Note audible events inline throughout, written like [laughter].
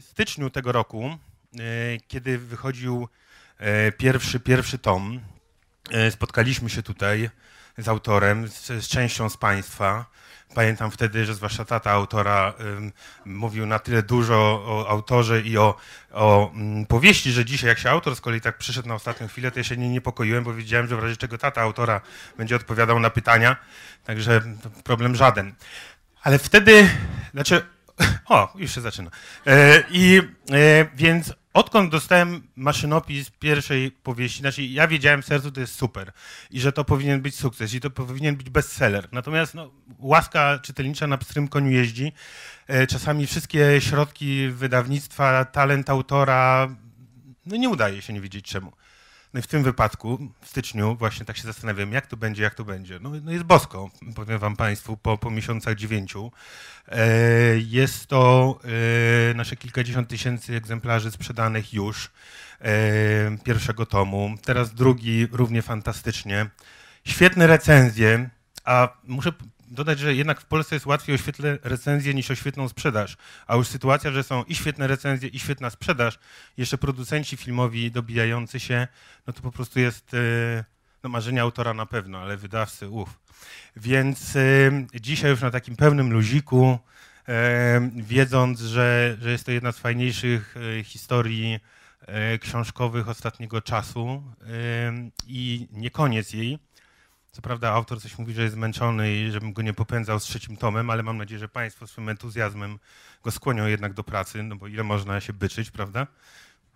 Styczniu tego roku, e, kiedy wychodził e, pierwszy, pierwszy tom, e, spotkaliśmy się tutaj z autorem, z, z częścią z Państwa. Pamiętam wtedy, że zwłaszcza tata autora mówił na tyle dużo o autorze i o, o mm, powieści, że dzisiaj jak się autor z kolei tak przyszedł na ostatnią chwilę, to ja się nie niepokoiłem, bo wiedziałem, że w razie czego tata autora będzie odpowiadał na pytania, także problem żaden. Ale wtedy, znaczy, o, już się zaczyna. E, I e, więc odkąd dostałem maszynopis pierwszej powieści, znaczy ja wiedziałem w sercu, to jest super i że to powinien być sukces i to powinien być bestseller. Natomiast no, łaska czytelnicza na pstrym koniu jeździ. E, czasami wszystkie środki wydawnictwa, talent autora, no nie udaje się nie wiedzieć czemu. No i w tym wypadku, w styczniu, właśnie tak się zastanawiam, jak to będzie, jak to będzie. No, no jest bosko, powiem wam państwu, po, po miesiącach dziewięciu. E, jest to e, nasze kilkadziesiąt tysięcy egzemplarzy sprzedanych już e, pierwszego tomu. Teraz drugi równie fantastycznie. Świetne recenzje, a muszę dodać, że jednak w Polsce jest łatwiej o świetne recenzje niż o świetną sprzedaż. A już sytuacja, że są i świetne recenzje, i świetna sprzedaż, jeszcze producenci filmowi dobijający się, no to po prostu jest e, no marzenie autora na pewno, ale wydawcy, uff. Więc y, dzisiaj już na takim pełnym luziku, y, wiedząc, że, że jest to jedna z fajniejszych historii książkowych ostatniego czasu i nie koniec jej, co prawda autor coś mówi, że jest zmęczony i żebym go nie popędzał z trzecim tomem, ale mam nadzieję, że Państwo swym entuzjazmem go skłonią jednak do pracy, no bo ile można się byczyć, prawda?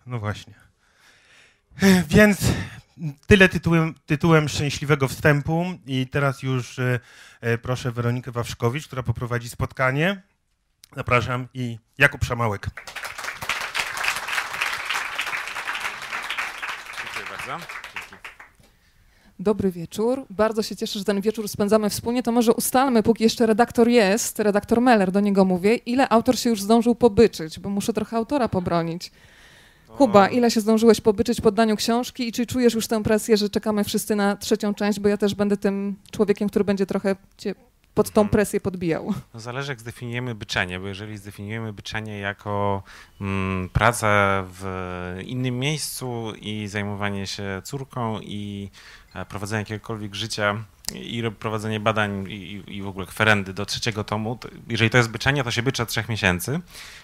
No właśnie. [clears throat] Więc tyle tytułem, tytułem szczęśliwego wstępu i teraz już e, e, proszę Weronikę Wawrzkowicz, która poprowadzi spotkanie. Zapraszam i Jakub Szamałek. Dziękuję bardzo. Dobry wieczór. Bardzo się cieszę, że ten wieczór spędzamy wspólnie. To może ustalmy, póki jeszcze redaktor jest, redaktor Meller, do niego mówię, ile autor się już zdążył pobyczyć, bo muszę trochę autora pobronić. Kuba, ile się zdążyłeś pobyczyć po daniu książki i czy czujesz już tę presję, że czekamy wszyscy na trzecią część, bo ja też będę tym człowiekiem, który będzie trochę cię pod tą mhm. presję podbijał. No zależy jak zdefiniujemy byczenie, bo jeżeli zdefiniujemy byczenie jako mm, pracę w innym miejscu i zajmowanie się córką i prowadzenie jakiegokolwiek życia i prowadzenie badań i, i w ogóle kwerendy do trzeciego tomu, to jeżeli to jest byczenie, to się bycza trzech miesięcy.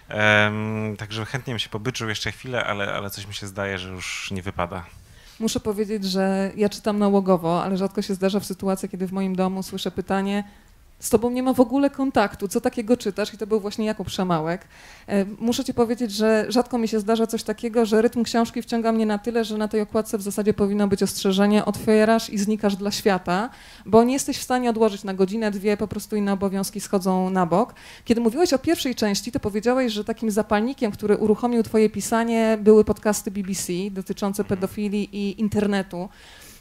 Um, także chętnie bym się pobyczył jeszcze chwilę, ale, ale coś mi się zdaje, że już nie wypada. Muszę powiedzieć, że ja czytam nałogowo, ale rzadko się zdarza w sytuacji, kiedy w moim domu słyszę pytanie, z tobą nie ma w ogóle kontaktu, co takiego czytasz i to był właśnie Jakub Szamałek. E, muszę ci powiedzieć, że rzadko mi się zdarza coś takiego, że rytm książki wciąga mnie na tyle, że na tej okładce w zasadzie powinno być ostrzeżenie, otwierasz i znikasz dla świata, bo nie jesteś w stanie odłożyć na godzinę, dwie, po prostu inne obowiązki schodzą na bok. Kiedy mówiłeś o pierwszej części, to powiedziałeś, że takim zapalnikiem, który uruchomił twoje pisanie, były podcasty BBC dotyczące pedofilii i internetu.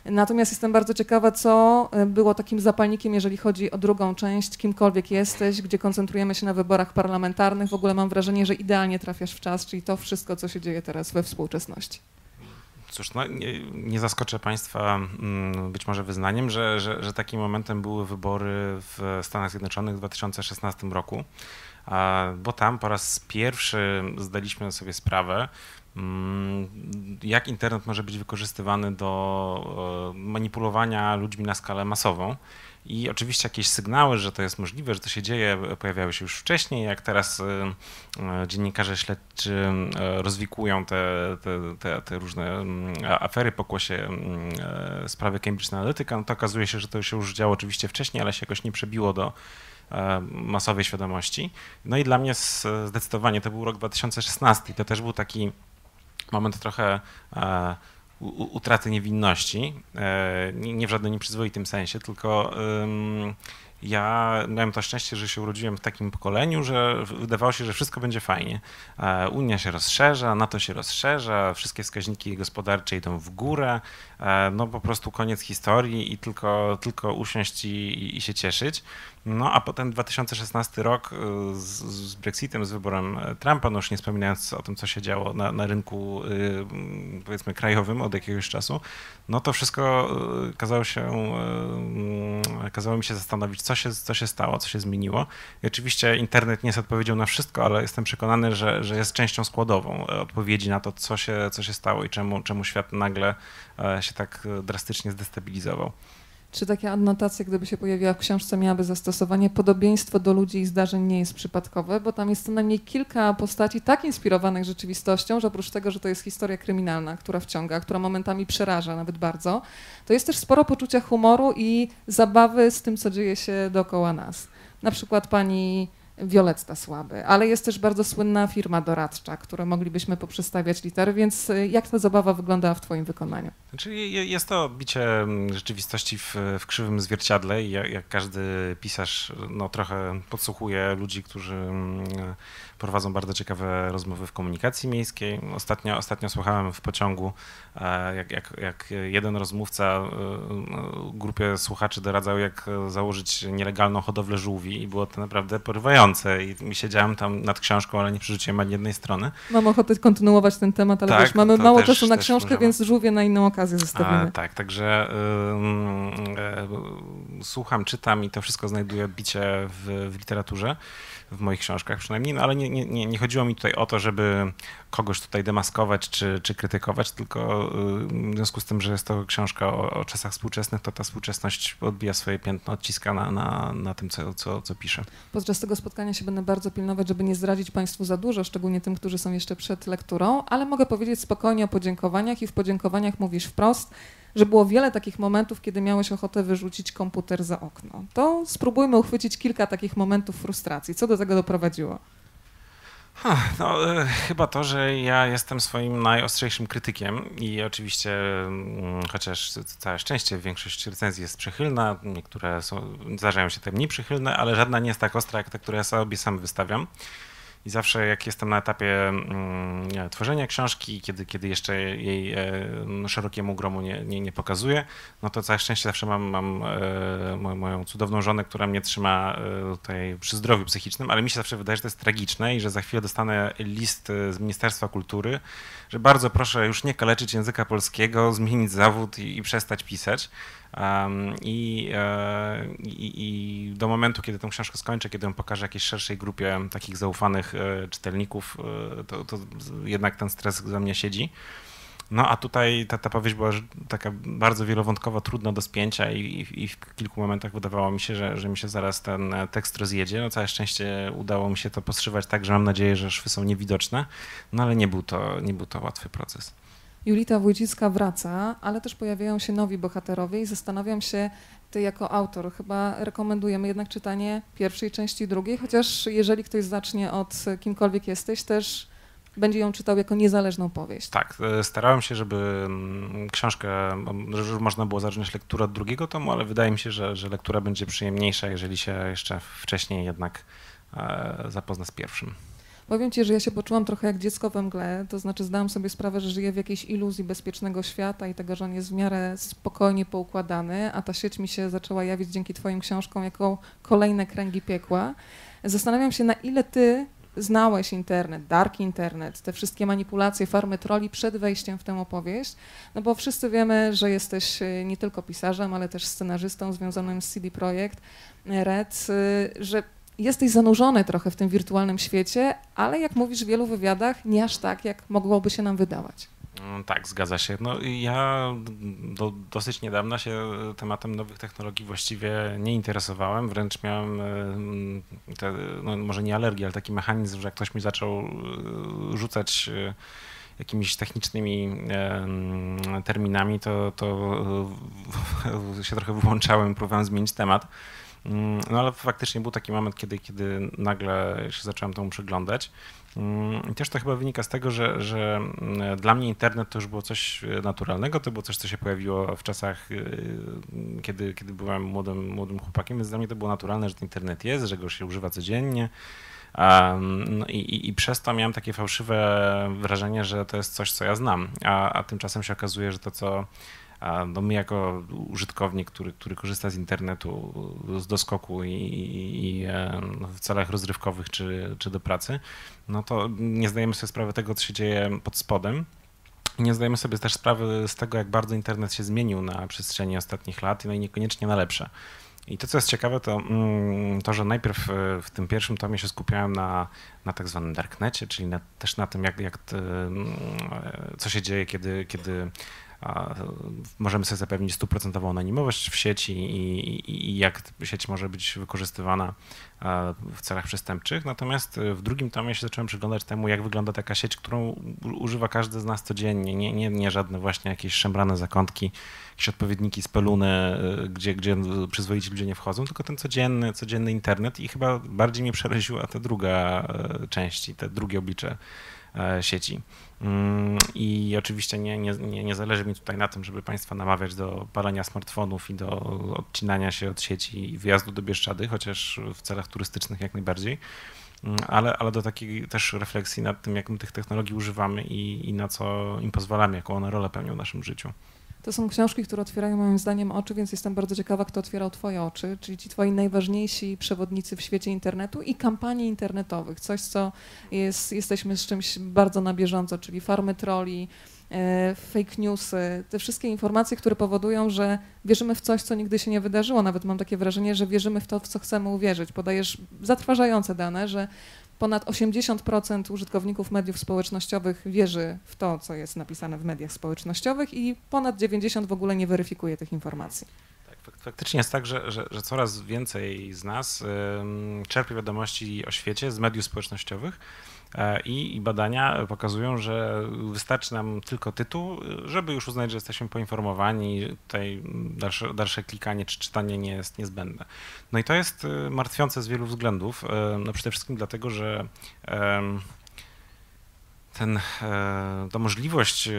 Natomiast jestem bardzo ciekawa, co e, było takim zapalnikiem, jeżeli chodzi o drugą część, kimkolwiek jesteś, gdzie koncentrujemy się na wyborach parlamentarnych. W ogóle mam wrażenie, że idealnie trafiasz w czas, czyli to wszystko, co się dzieje teraz we współczesności. Cóż, no, nie, nie, zaskoczę Państwa mm, być może wyznaniem, że, że, że takim momentem były wybory w Stanach Zjednoczonych w 2016 roku, bo tam po raz pierwszy zdaliśmy sobie sprawę, jak internet może być wykorzystywany do e, manipulowania ludźmi na skalę masową. I oczywiście jakieś sygnały, że to jest możliwe, że to się dzieje, pojawiały się już wcześniej, jak teraz e, e, dziennikarze śledczy rozwikują te, te, te, te różne mm, afery pokłosie mm, sprawy Cambridge Analytica, no to okazuje się, że to się już działo oczywiście wcześniej, ale się jakoś nie przebiło do masowej świadomości. No i dla mnie zdecydowanie to był rok 2016 to też był taki moment trochę e, utraty niewinności, e, nie w żadnym nieprzyzwoitym sensie, tylko ja miałem to szczęście, że się urodziłem w takim pokoleniu, że wydawało się, że wszystko będzie fajnie. E, Unia się rozszerza, NATO się rozszerza, wszystkie wskaźniki gospodarcze idą w górę, no po prostu koniec historii i tylko, tylko usiąść i, i się cieszyć. No a potem 2016 rok y, z, z, Brexitem, z wyborem e, Trumpa, no już nie wspominając o tym, co się działo na, na rynku powiedzmy krajowym od jakiegoś czasu, no to wszystko kazało się, kazało mi się zastanowić, co się, co się stało, co się zmieniło. I oczywiście internet nie jest odpowiedzią na wszystko, ale jestem przekonany, że, że jest częścią składową odpowiedzi na to, co się, co się stało i czemu, czemu świat nagle się tak drastycznie zdestabilizował. Czy takie adnotacje, gdyby się pojawiła w książce, miałaby zastosowanie? Podobieństwo do ludzi i zdarzeń nie jest przypadkowe, bo tam jest co najmniej kilka postaci tak inspirowanych rzeczywistością, że oprócz tego, że to jest historia kryminalna, która wciąga, która momentami przeraża nawet bardzo, to jest też sporo poczucia humoru i zabawy z tym, co dzieje się dookoła nas. Na przykład pani Violetta Słaby, ale jest też bardzo słynna firma doradcza, które moglibyśmy poprzestawiać litery, więc y, jak ta zabawa wyglądała w Twoim wykonaniu? Czyli znaczy, jest to bicie mm, rzeczywistości w, w krzywym zwierciadle i jak, jak, każdy pisarz no, trochę podsłuchuje ludzi, którzy mm, prowadzą bardzo ciekawe rozmowy w komunikacji miejskiej. Ostatnio, ostatnio słuchałem w pociągu, e, jak, jak, jak jeden rozmówca e, grupie słuchaczy doradzał, jak założyć nielegalną hodowlę żółwi i było to naprawdę porywające i siedziałem tam nad książką, ale nie przerzuciłem ani jednej strony. Mam ochotę kontynuować ten temat, ale tak, wiesz, mamy mało też, czasu na książkę, możemy. więc żółwie na inną okazję zostawimy. A, tak, także y, y, słucham, czytam i to wszystko znajduję bicie w, w literaturze w moich książkach przynajmniej, no ale nie, nie, nie chodziło mi tutaj o to, żeby kogoś tutaj demaskować czy, czy krytykować, tylko y, w związku z tym, że jest to książka o, o czasach współczesnych, to ta współczesność odbija swoje piętno, odciska na, na, na tym, co, co, co piszę. Podczas tego spotkania się będę bardzo pilnować, żeby nie zdradzić Państwu za dużo, szczególnie tym, którzy są jeszcze przed lekturą, ale mogę powiedzieć spokojnie o podziękowaniach i w podziękowaniach mówisz wprost, że było wiele takich momentów, kiedy miałeś ochotę wyrzucić komputer za okno. To spróbujmy uchwycić kilka takich momentów frustracji. Co do tego doprowadziło? No, e, chyba to, że ja jestem swoim najostrzejszym krytykiem i oczywiście, mm, chociaż całe szczęście większość recenzji jest przychylna, niektóre są, zdarzają się te mniej przychylne, ale żadna nie jest tak ostra jak ta, którą ja sobie sam wystawiam. I zawsze jak jestem na etapie mm, tworzenia książki, kiedy, kiedy jeszcze jej e, szerokiemu gromu nie, nie, nie pokazuję, no to całe szczęście zawsze mam, mam e, moją cudowną żonę, która mnie trzyma e, tutaj przy zdrowiu psychicznym, ale mi się zawsze wydaje, że to jest tragiczne i że za chwilę dostanę list z Ministerstwa Kultury, że bardzo proszę już nie kaleczyć języka polskiego, zmienić zawód i, i przestać pisać. I, e, i, i, do momentu, kiedy tę książkę skończę, kiedy ją pokażę jakiejś szerszej grupie takich zaufanych e, czytelników, e, to, to jednak ten stres za mnie siedzi. No a tutaj ta, ta powieść była taka bardzo wielowątkowa, trudna do spięcia i, i, w kilku momentach wydawało mi się, że, że mi się zaraz ten tekst rozjedzie. No całe szczęście udało mi się to postrzywać tak, że mam nadzieję, że szwy są niewidoczne, no ale nie był to, nie był to łatwy proces. Julita Wójcicka wraca, ale też pojawiają się nowi bohaterowie i zastanawiam się, ty jako autor chyba rekomendujemy jednak czytanie pierwszej części drugiej, chociaż jeżeli ktoś zacznie od kimkolwiek jesteś, też będzie ją czytał jako niezależną powieść. Tak, e, starałem się, żeby mm, książkę, że można było zacząć lekturę od drugiego tomu, ale wydaje mi się, że, że lektura będzie przyjemniejsza, jeżeli się jeszcze wcześniej jednak e, zapozna z pierwszym. Powiem ci, że ja się poczułam trochę jak dziecko we mgle, to znaczy zdałam sobie sprawę, że żyję w jakiejś iluzji bezpiecznego świata i tego, że on jest w miarę spokojnie poukładany, a ta sieć mi się zaczęła jawić dzięki twoim książkom jako kolejne kręgi piekła. Zastanawiam się, na ile ty znałeś internet, dark internet, te wszystkie manipulacje, farmy troli przed wejściem w tę opowieść, no bo wszyscy wiemy, że jesteś e, nie tylko pisarzem, ale też scenarzystą związanym z CD Projekt Red, e, że jesteś zanurzony trochę w tym wirtualnym świecie, ale jak mówisz w wielu wywiadach, nie aż tak, jak mogłoby się nam wydawać. Mm, tak, zgadza się. No, ja do, dosyć niedawna się tematem nowych technologii właściwie nie interesowałem, wręcz miałem mm, te, no, może nie alergię, ale taki mechanizm, że jak ktoś mi zaczął e, rzucać e, jakimiś technicznymi terminami, to, to się trochę wyłączałem, próbowałem zmienić temat. Mm, no ale faktycznie był taki moment, kiedy, kiedy nagle się zacząłem temu przyglądać. Mm, I też to chyba wynika z tego, że, że mm, dla mnie internet to już było coś naturalnego, to było coś, co się pojawiło w czasach, y, kiedy, kiedy byłem młodym, młodym chłopakiem, więc dla mnie to było naturalne, że ten internet jest, że go się używa codziennie. No i, i, i, przez to miałem takie fałszywe wrażenie, że to jest coś, co ja znam, a, a tymczasem się okazuje, że to, co no my jako użytkownik, który, który korzysta z internetu z doskoku i, i, no, w celach rozrywkowych czy, czy do pracy, no to nie zdajemy sobie sprawy tego, co się dzieje pod spodem. Nie zdajemy sobie też sprawy z tego, jak bardzo internet się zmienił na przestrzeni ostatnich lat, no i niekoniecznie na lepsze. I to, co jest ciekawe, to mm, to, że najpierw w tym pierwszym tomie się skupiałem na, na tak zwanym darknecie, czyli na, też na tym, jak, jak mm, co się dzieje, kiedy, kiedy możemy sobie zapewnić stuprocentową anonimowość w sieci i, i, i, jak sieć może być wykorzystywana w celach przestępczych. Natomiast w drugim tomie się zacząłem przyglądać temu, jak wygląda taka sieć, którą używa każdy z nas codziennie. Nie, nie, nie żadne właśnie jakieś szemrane zakątki, jakieś odpowiedniki spelune, gdzie, gdzie przyzwoici ludzie nie wchodzą, tylko ten codzienny, codzienny internet i chyba bardziej mnie przeraziła ta druga e, część, te drugie oblicze e, sieci. Mm, I oczywiście nie, nie, nie, nie zależy mi tutaj na tym, żeby Państwa namawiać do palenia smartfonów i do odcinania się od sieci i wyjazdu do Bieszczady, chociaż w celach turystycznych jak najbardziej, mm, ale, ale do takiej też refleksji nad tym, jak my tych technologii używamy i, i na co im pozwalamy, jaką one rolę pełnią w naszym życiu. To są książki, które otwierają moim zdaniem oczy, więc jestem bardzo ciekawa, kto otwierał Twoje oczy, czyli ci Twoi najważniejsi przewodnicy w świecie internetu i kampanii internetowych. Coś, co jest, jesteśmy z czymś bardzo na bieżąco, czyli farmy troli, e, fake newsy, te wszystkie informacje, które powodują, że wierzymy w coś, co nigdy się nie wydarzyło. Nawet mam takie wrażenie, że wierzymy w to, w co chcemy uwierzyć. Podajesz zatrważające dane, że Ponad 80% użytkowników mediów społecznościowych wierzy w to, co jest napisane w mediach społecznościowych i ponad 90% w ogóle nie weryfikuje tych informacji. Tak, faktycznie jest tak, że, że, że coraz więcej z nas czerpie wiadomości o świecie z mediów społecznościowych I, I, badania pokazują, że wystarczy nam tylko tytuł, żeby już uznać, że jesteśmy poinformowani. Tutaj dalsze, dalsze klikanie czy czytanie nie jest niezbędne. No i to jest e, martwiące z wielu względów. E, no przede wszystkim dlatego, że ten, e, ta możliwość e,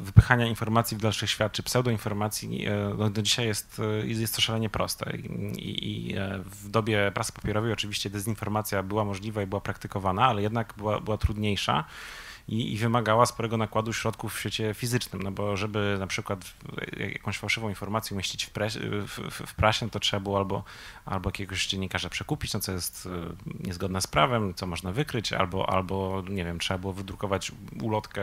wypychania informacji w dalszy świat, czy pseudoinformacji, e, no, do dzisiaj jest, jest to szalenie proste. I, I, w dobie prasy papierowej oczywiście dezinformacja była możliwa i była praktykowana, ale jednak była, była trudniejsza i, i, wymagała sporego nakładu środków w świecie fizycznym, no bo żeby na przykład jakąś fałszywą informację umieścić w, pres, w, w, w prasie, no to trzeba było albo, albo jakiegoś dziennikarza przekupić, no co jest e, niezgodne z prawem, co można wykryć, albo, albo nie wiem, trzeba było wydrukować ulotkę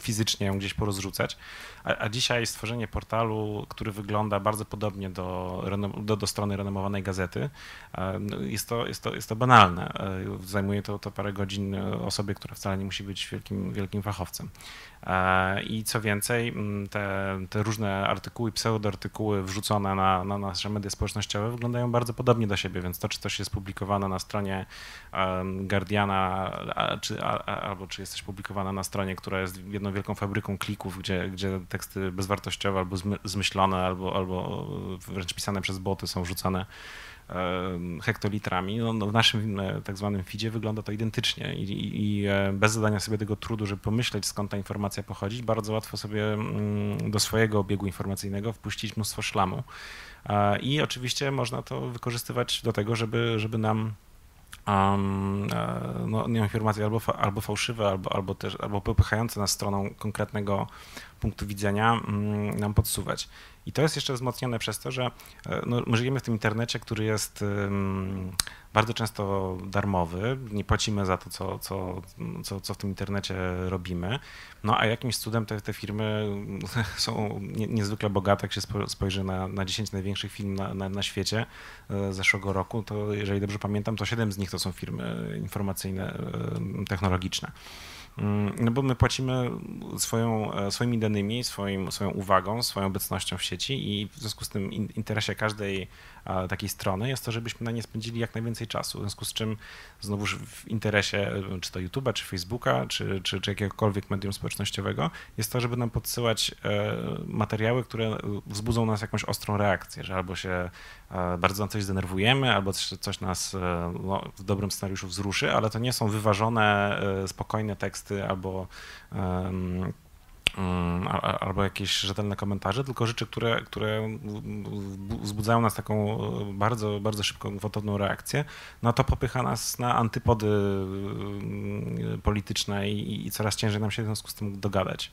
fizycznie, ją gdzieś porozrzucać. A, a dzisiaj stworzenie portalu, który wygląda bardzo podobnie do, do, do strony renomowanej gazety, e, no jest to, jest to, jest to banalne. E, zajmuje to, to parę godzin osobie, która wcale nie musi być wielkim, wielkim fachowcem. E, I co więcej, te, te różne artykuły, pseudoartykuły wrzucone na, na nasze media społecznościowe wyglądają bardzo podobnie do siebie, więc to, czy coś jest publikowane na stronie Guardiana, czy, albo czy jest coś publikowane na stronie, która jest jedną wielką fabryką klików, gdzie, gdzie teksty bezwartościowe albo zmyślone, albo, albo wręcz pisane przez boty są wrzucane hektolitrami. No, no, w naszym e, tak zwanym feedzie wygląda to identycznie I, i, i, e, bez zadania sobie tego trudu, żeby pomyśleć skąd ta informacja pochodzi, bardzo łatwo sobie mm, do swojego obiegu informacyjnego wpuścić mnóstwo szlamu. I oczywiście można to wykorzystywać do tego, żeby, żeby nam um, no, informacje albo, albo fałszywe, albo, albo też albo popychające nas stroną konkretnego punktu widzenia um, nam podsuwać. I to jest jeszcze wzmocnione przez to, że e, no, my żyjemy w tym internecie, który jest um, bardzo często darmowy, nie płacimy za to, co, co, co, co w tym internecie robimy, no a jakimś cudem te, te firmy [laughs] są nie, niezwykle bogate, jak się spojrzy na, na 10 największych firm na, na, na świecie e, zeszłego roku, to jeżeli dobrze pamiętam, to 7 z nich to są firmy informacyjne, e, technologiczne. Mm, no bo my płacimy swoją, e, swoimi danymi, swoim, swoją uwagą, swoją obecnością w sieci i w związku z tym interesie każdej takiej strony jest to, żebyśmy na nie spędzili jak najwięcej czasu. W związku z czym znowuż w interesie e, czy to YouTube'a, czy Facebooka, czy, czy, czy jakiegokolwiek medium społecznościowego jest to, żeby nam podsyłać e, materiały, które wzbudzą nas jakąś ostrą reakcję, że albo się bardzo na coś zdenerwujemy, albo coś nas no, w dobrym scenariuszu wzruszy, ale to nie są wyważone, spokojne teksty albo Mm, albo jakieś rzetelne komentarze, tylko rzeczy, które, które wzbudzają nas taką e, bardzo, bardzo szybką, gwałtowną reakcję, no to popycha nas na antypody mm, polityczne i, i coraz ciężej nam się w związku z tym dogadać.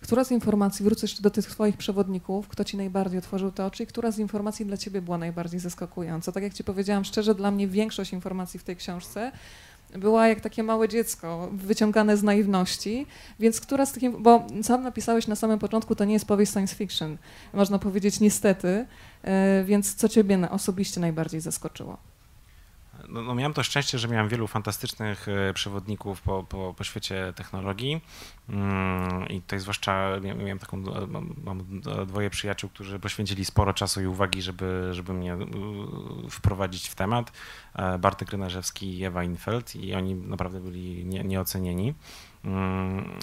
Która z informacji, wrócę jeszcze do tych Twoich przewodników, kto Ci najbardziej otworzył te oczy i która z informacji dla Ciebie była najbardziej zaskakująca? Tak jak Ci powiedziałam szczerze, dla mnie większość informacji w tej książce była jak takie małe dziecko, wyciągane z naiwności, więc która z tych, bo sam napisałeś na samym początku, to nie jest powieść science fiction, można powiedzieć niestety, e, więc co ciebie osobiście najbardziej zaskoczyło? No, no, miałem to szczęście, że miałem wielu fantastycznych e, przewodników po, po, po świecie technologii mm, i tutaj zwłaszcza miałem taką, e, mam, dwoje przyjaciół, którzy poświęcili sporo czasu i uwagi, żeby, żeby mnie e, wprowadzić w temat. Bartek Rynarzewski i Ewa Infeld i oni naprawdę byli nie, nieocenieni mm,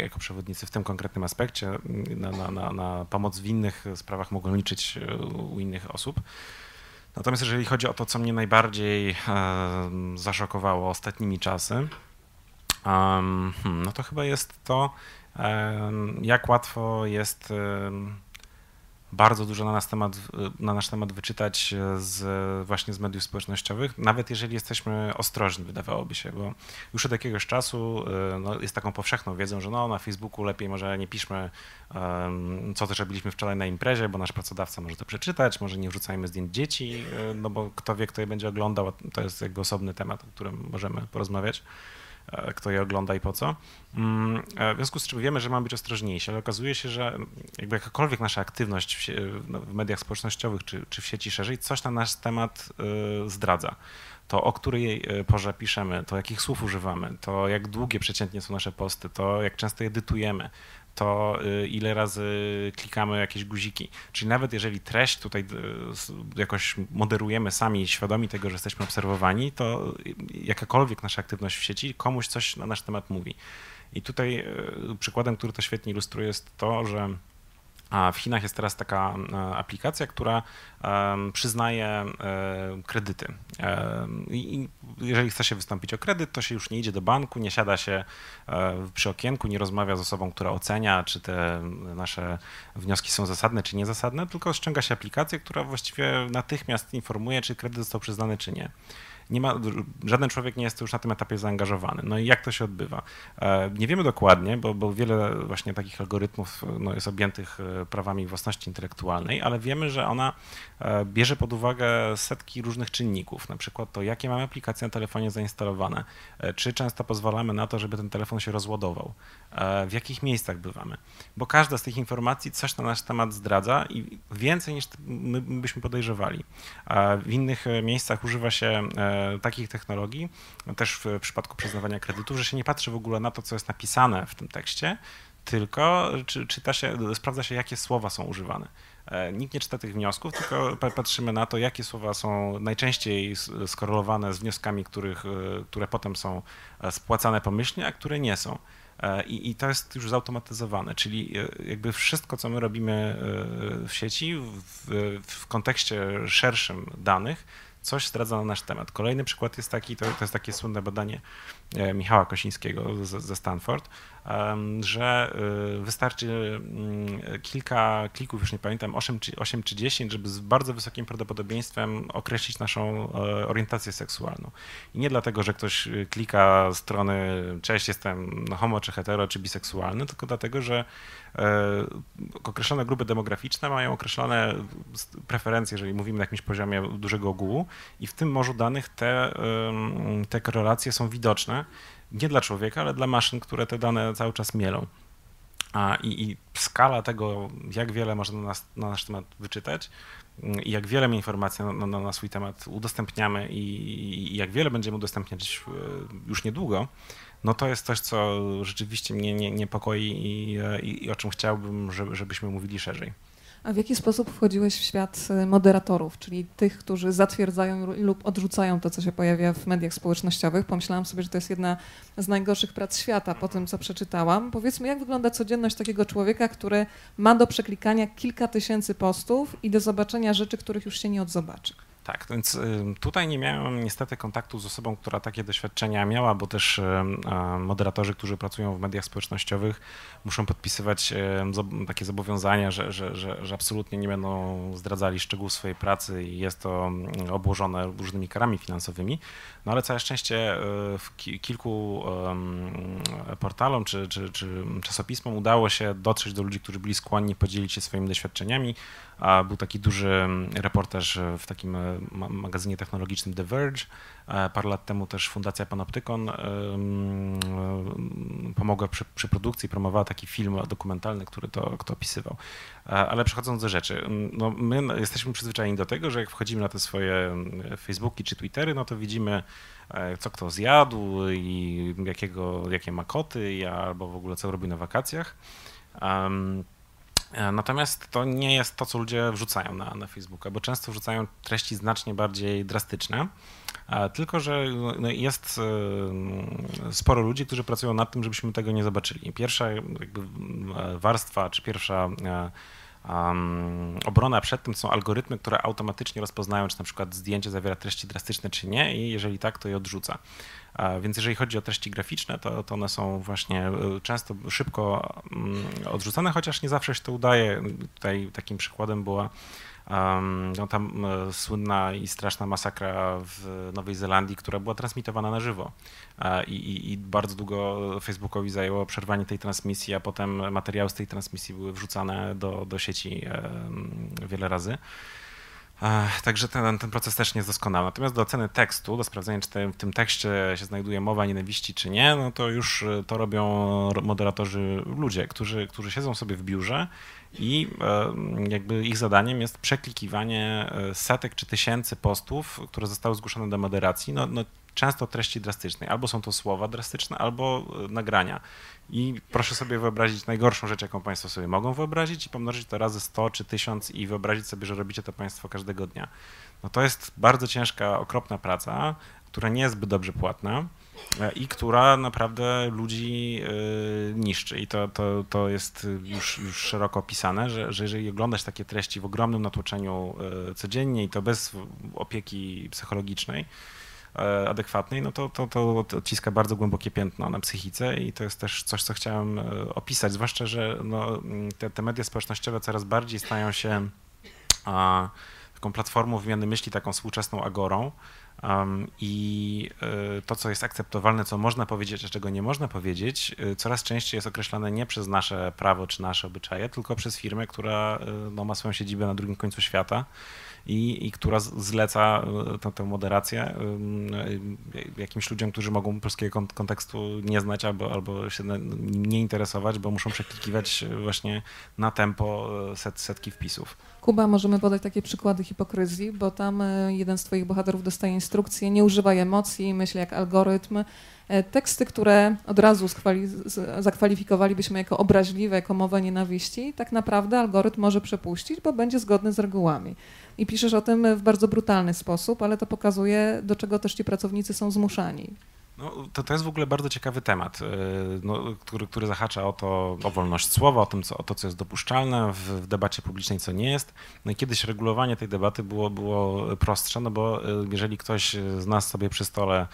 jako przewodnicy w tym konkretnym aspekcie. Na, na, na, na pomoc w innych sprawach mogą liczyć u innych osób. Natomiast jeżeli chodzi o to, co mnie najbardziej zaszokowało ostatnimi czasy, um, no to chyba jest to, jak łatwo jest bardzo dużo na nasz temat, na nasz temat wyczytać z, właśnie z mediów społecznościowych, nawet jeżeli jesteśmy ostrożni, wydawałoby się, bo już od jakiegoś czasu no, jest taką powszechną wiedzą, że no, na Facebooku lepiej może nie piszmy, co też robiliśmy wczoraj na imprezie, bo nasz pracodawca może to przeczytać, może nie wrzucajmy zdjęć dzieci, no bo kto wie, kto je będzie oglądał, to jest jakby osobny temat, o którym możemy porozmawiać. E, kto je ogląda i po co. Mm, e, w związku z czym wiemy, że mamy być ostrożniejsi, ale okazuje się, że jakby jakakolwiek nasza aktywność w, no, w mediach społecznościowych czy, czy w sieci szerzej coś na nasz temat e, zdradza to o której porze piszemy, to jakich słów używamy, to jak długie przeciętnie są nasze posty, to jak często edytujemy, to y, ile razy klikamy jakieś guziki. Czyli nawet jeżeli treść tutaj y, jakoś moderujemy sami, świadomi tego, że jesteśmy obserwowani, to jakakolwiek nasza aktywność w sieci komuś coś na nasz temat mówi. I tutaj y, przykładem, który to świetnie ilustruje, jest to, że a w Chinach jest teraz taka e, aplikacja, która przyznaje e, kredyty. I jeżeli chce się wystąpić o kredyt, to się już nie idzie do banku, nie siada się e, przy okienku, nie rozmawia z osobą, która ocenia, czy te nasze wnioski są zasadne, czy niezasadne, tylko ściąga się aplikację, która właściwie natychmiast informuje, czy kredyt został przyznany, czy nie nie ma, żaden człowiek nie jest już na tym etapie zaangażowany. No i jak to się odbywa? E, nie wiemy dokładnie, bo, bo wiele właśnie takich algorytmów no, jest objętych e, prawami własności intelektualnej, ale wiemy, że ona e, bierze pod uwagę setki różnych czynników, na przykład to, jakie mamy aplikacje na telefonie zainstalowane, czy często pozwalamy na to, żeby ten telefon się rozładował, w jakich miejscach bywamy, bo każda z tych informacji coś na nasz temat zdradza i więcej niż my byśmy podejrzewali. W innych miejscach używa się takich technologii, też w przypadku przyznawania kredytów, że się nie patrzy w ogóle na to, co jest napisane w tym tekście, tylko czy, czyta się, sprawdza się, jakie słowa są używane. E, nikt nie czyta tych wniosków, tylko patrzymy na to, jakie słowa są najczęściej skorelowane z wnioskami, których, e, które potem są e, spłacane pomyślnie, a które nie są. I, I, to jest już zautomatyzowane, czyli jakby wszystko, co my robimy w sieci, w, w kontekście szerszym danych, coś zdradza na nasz temat. Kolejny przykład jest taki, to, to jest takie słynne badanie Michała Kosińskiego ze, Stanford, że y, wystarczy mm, kilka klików, już nie pamiętam, 8 czy, 8 czy 10, żeby z bardzo wysokim prawdopodobieństwem określić naszą e, orientację seksualną. I nie dlatego, że ktoś klika strony cześć, jestem homo, czy hetero, czy biseksualny, tylko dlatego, że e, określone grupy demograficzne mają określone preferencje, jeżeli mówimy na jakimś poziomie dużego ogółu i w tym morzu danych te, te korelacje są widoczne nie dla człowieka, ale dla maszyn, które te dane cały czas mielą. A, i, i skala tego, jak wiele można na, nas, na nasz temat wyczytać mm, i jak wiele informacji na, na, na swój temat udostępniamy i, i, jak wiele będziemy udostępniać e, już niedługo, no to jest coś, co rzeczywiście mnie nie, niepokoi i, i, i o czym chciałbym, żeby, żebyśmy mówili szerzej. A w jaki sposób wchodziłeś w świat y, moderatorów, czyli tych, którzy zatwierdzają lub odrzucają to, co się pojawia w mediach społecznościowych? Pomyślałam sobie, że to jest jedna z najgorszych prac świata po tym, co przeczytałam. Powiedzmy, jak wygląda codzienność takiego człowieka, który ma do przeklikania kilka tysięcy postów i do zobaczenia rzeczy, których już się nie odzobaczy? Tak, więc tutaj nie miałem niestety kontaktu z osobą, która takie doświadczenia miała, bo też moderatorzy, którzy pracują w mediach społecznościowych, muszą podpisywać takie zobowiązania, że, że, że, że absolutnie nie będą zdradzali szczegółów swojej pracy i jest to obłożone różnymi karami finansowymi. No ale całe szczęście w kilku portalom czy, czy, czy czasopismom udało się dotrzeć do ludzi, którzy byli skłonni podzielić się swoimi doświadczeniami. Był taki duży reportaż w takim magazynie technologicznym The Verge. Parę lat temu też Fundacja Panoptykon pomogła przy, przy produkcji, promowała taki film dokumentalny, który to kto opisywał. Ale przechodząc do rzeczy, no my jesteśmy przyzwyczajeni do tego, że jak wchodzimy na te swoje Facebooki czy Twittery, no to widzimy E, co kto zjadł i jakiego, jakie ma koty, albo w ogóle co robi na wakacjach. Um, Natomiast to nie jest to, co ludzie wrzucają na, na Facebooka, bo często wrzucają treści znacznie bardziej drastyczne. Tylko, że no, jest sporo ludzi, którzy pracują nad tym, żebyśmy tego nie zobaczyli. Pierwsza warstwa, czy pierwsza um, obrona przed tym są algorytmy, które automatycznie rozpoznają, czy na przykład zdjęcie zawiera treści drastyczne, czy nie, i jeżeli tak, to je odrzuca. Więc jeżeli chodzi o treści graficzne, to, to one są właśnie e, często szybko mm, odrzucane, chociaż nie zawsze się to udaje. Tutaj takim przykładem była no, tam e, słynna i straszna masakra w Nowej Zelandii, która była transmitowana na żywo. I, i, I, bardzo długo Facebookowi zajęło przerwanie tej transmisji, a potem materiały z tej transmisji były wrzucane do, do sieci wiele razy. Także ten, ten proces też nie jest doskonały. Natomiast do oceny tekstu, do sprawdzenia, czy te, w tym tekście się znajduje mowa nienawiści, czy nie, no to już e, to robią moderatorzy ludzie, którzy, którzy siedzą sobie w biurze i e, jakby ich zadaniem jest przeklikiwanie e, setek czy tysięcy postów, które zostały zgłoszone do moderacji. No, no często treści drastycznej. Albo są to słowa drastyczne, albo nagrania. I proszę sobie wyobrazić najgorszą rzecz, jaką Państwo sobie mogą wyobrazić i pomnożyć to razy 100 czy 1000 i wyobrazić sobie, że robicie to Państwo każdego dnia. No to jest bardzo ciężka, okropna praca, która nie jest zbyt dobrze płatna e, i która naprawdę ludzi e, niszczy. I to, to, to jest już, już szeroko opisane, że, że jeżeli oglądasz takie treści w ogromnym natłoczeniu e, codziennie i to bez opieki psychologicznej, E, adekwatnej, no to, to, to odciska bardzo głębokie piętno na psychice i to jest też coś, co chciałem e, opisać, zwłaszcza, że no, te, te media społecznościowe coraz bardziej stają się a, taką platformą wymiany myśli, taką współczesną agorą. Um, I y, to, co jest akceptowalne, co można powiedzieć, a czego nie można powiedzieć, y, coraz częściej jest określane nie przez nasze prawo czy nasze obyczaje, tylko przez firmę, która y, no, ma swoją siedzibę na drugim końcu świata i, i która zleca e, tę, moderację e, jakimś ludziom, którzy mogą polskiego kontekstu nie znać albo, albo się nim nie interesować, bo muszą przeklikiwać właśnie na tempo e, set, setki wpisów. Kuba, możemy podać takie przykłady hipokryzji, bo tam jeden z twoich bohaterów dostaje instrukcję, nie używaj emocji, myśl jak algorytm. Teksty, które od razu zakwalifikowalibyśmy jako obraźliwe, jako mowę nienawiści, tak naprawdę algorytm może przepuścić, bo będzie zgodny z regułami i piszesz o tym w bardzo brutalny sposób, ale to pokazuje, do czego też ci pracownicy są zmuszani. No, to, to jest w ogóle bardzo ciekawy temat, y, no, który, który zahacza o to, o wolność słowa, o, tym, co, o to, co jest dopuszczalne w, w, debacie publicznej, co nie jest. No i kiedyś regulowanie tej debaty było, było prostsze, no bo y, jeżeli ktoś z nas sobie przy stole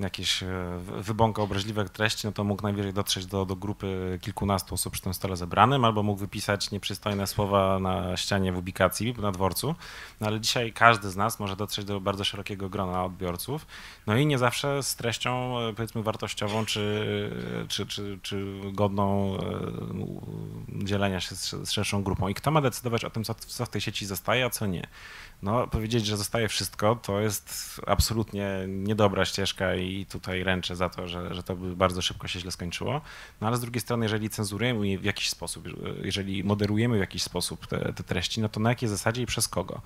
jakieś e, wybąka obraźliwe treści, no to mógł najwyżej dotrzeć do, do grupy kilkunastu osób przy tym stole zebranym, albo mógł wypisać nieprzystojne słowa na ścianie w ubikacji, na dworcu. No ale dzisiaj każdy z nas może dotrzeć do bardzo szerokiego grona odbiorców, no i nie zawsze z treścią e, powiedzmy wartościową, czy, czy, czy, czy godną dzielenia się z, z szerszą grupą. I kto ma decydować o tym, co, co w tej sieci zostaje, a co nie? No, powiedzieć, że zostaje wszystko, to jest absolutnie niedobra ścieżka i tutaj ręczę za to, że, że to by bardzo szybko się źle skończyło. No ale z drugiej strony, jeżeli cenzurujemy w jakiś sposób, jeżeli moderujemy w jakiś sposób te, te treści, no to na jakiej zasadzie i przez kogo?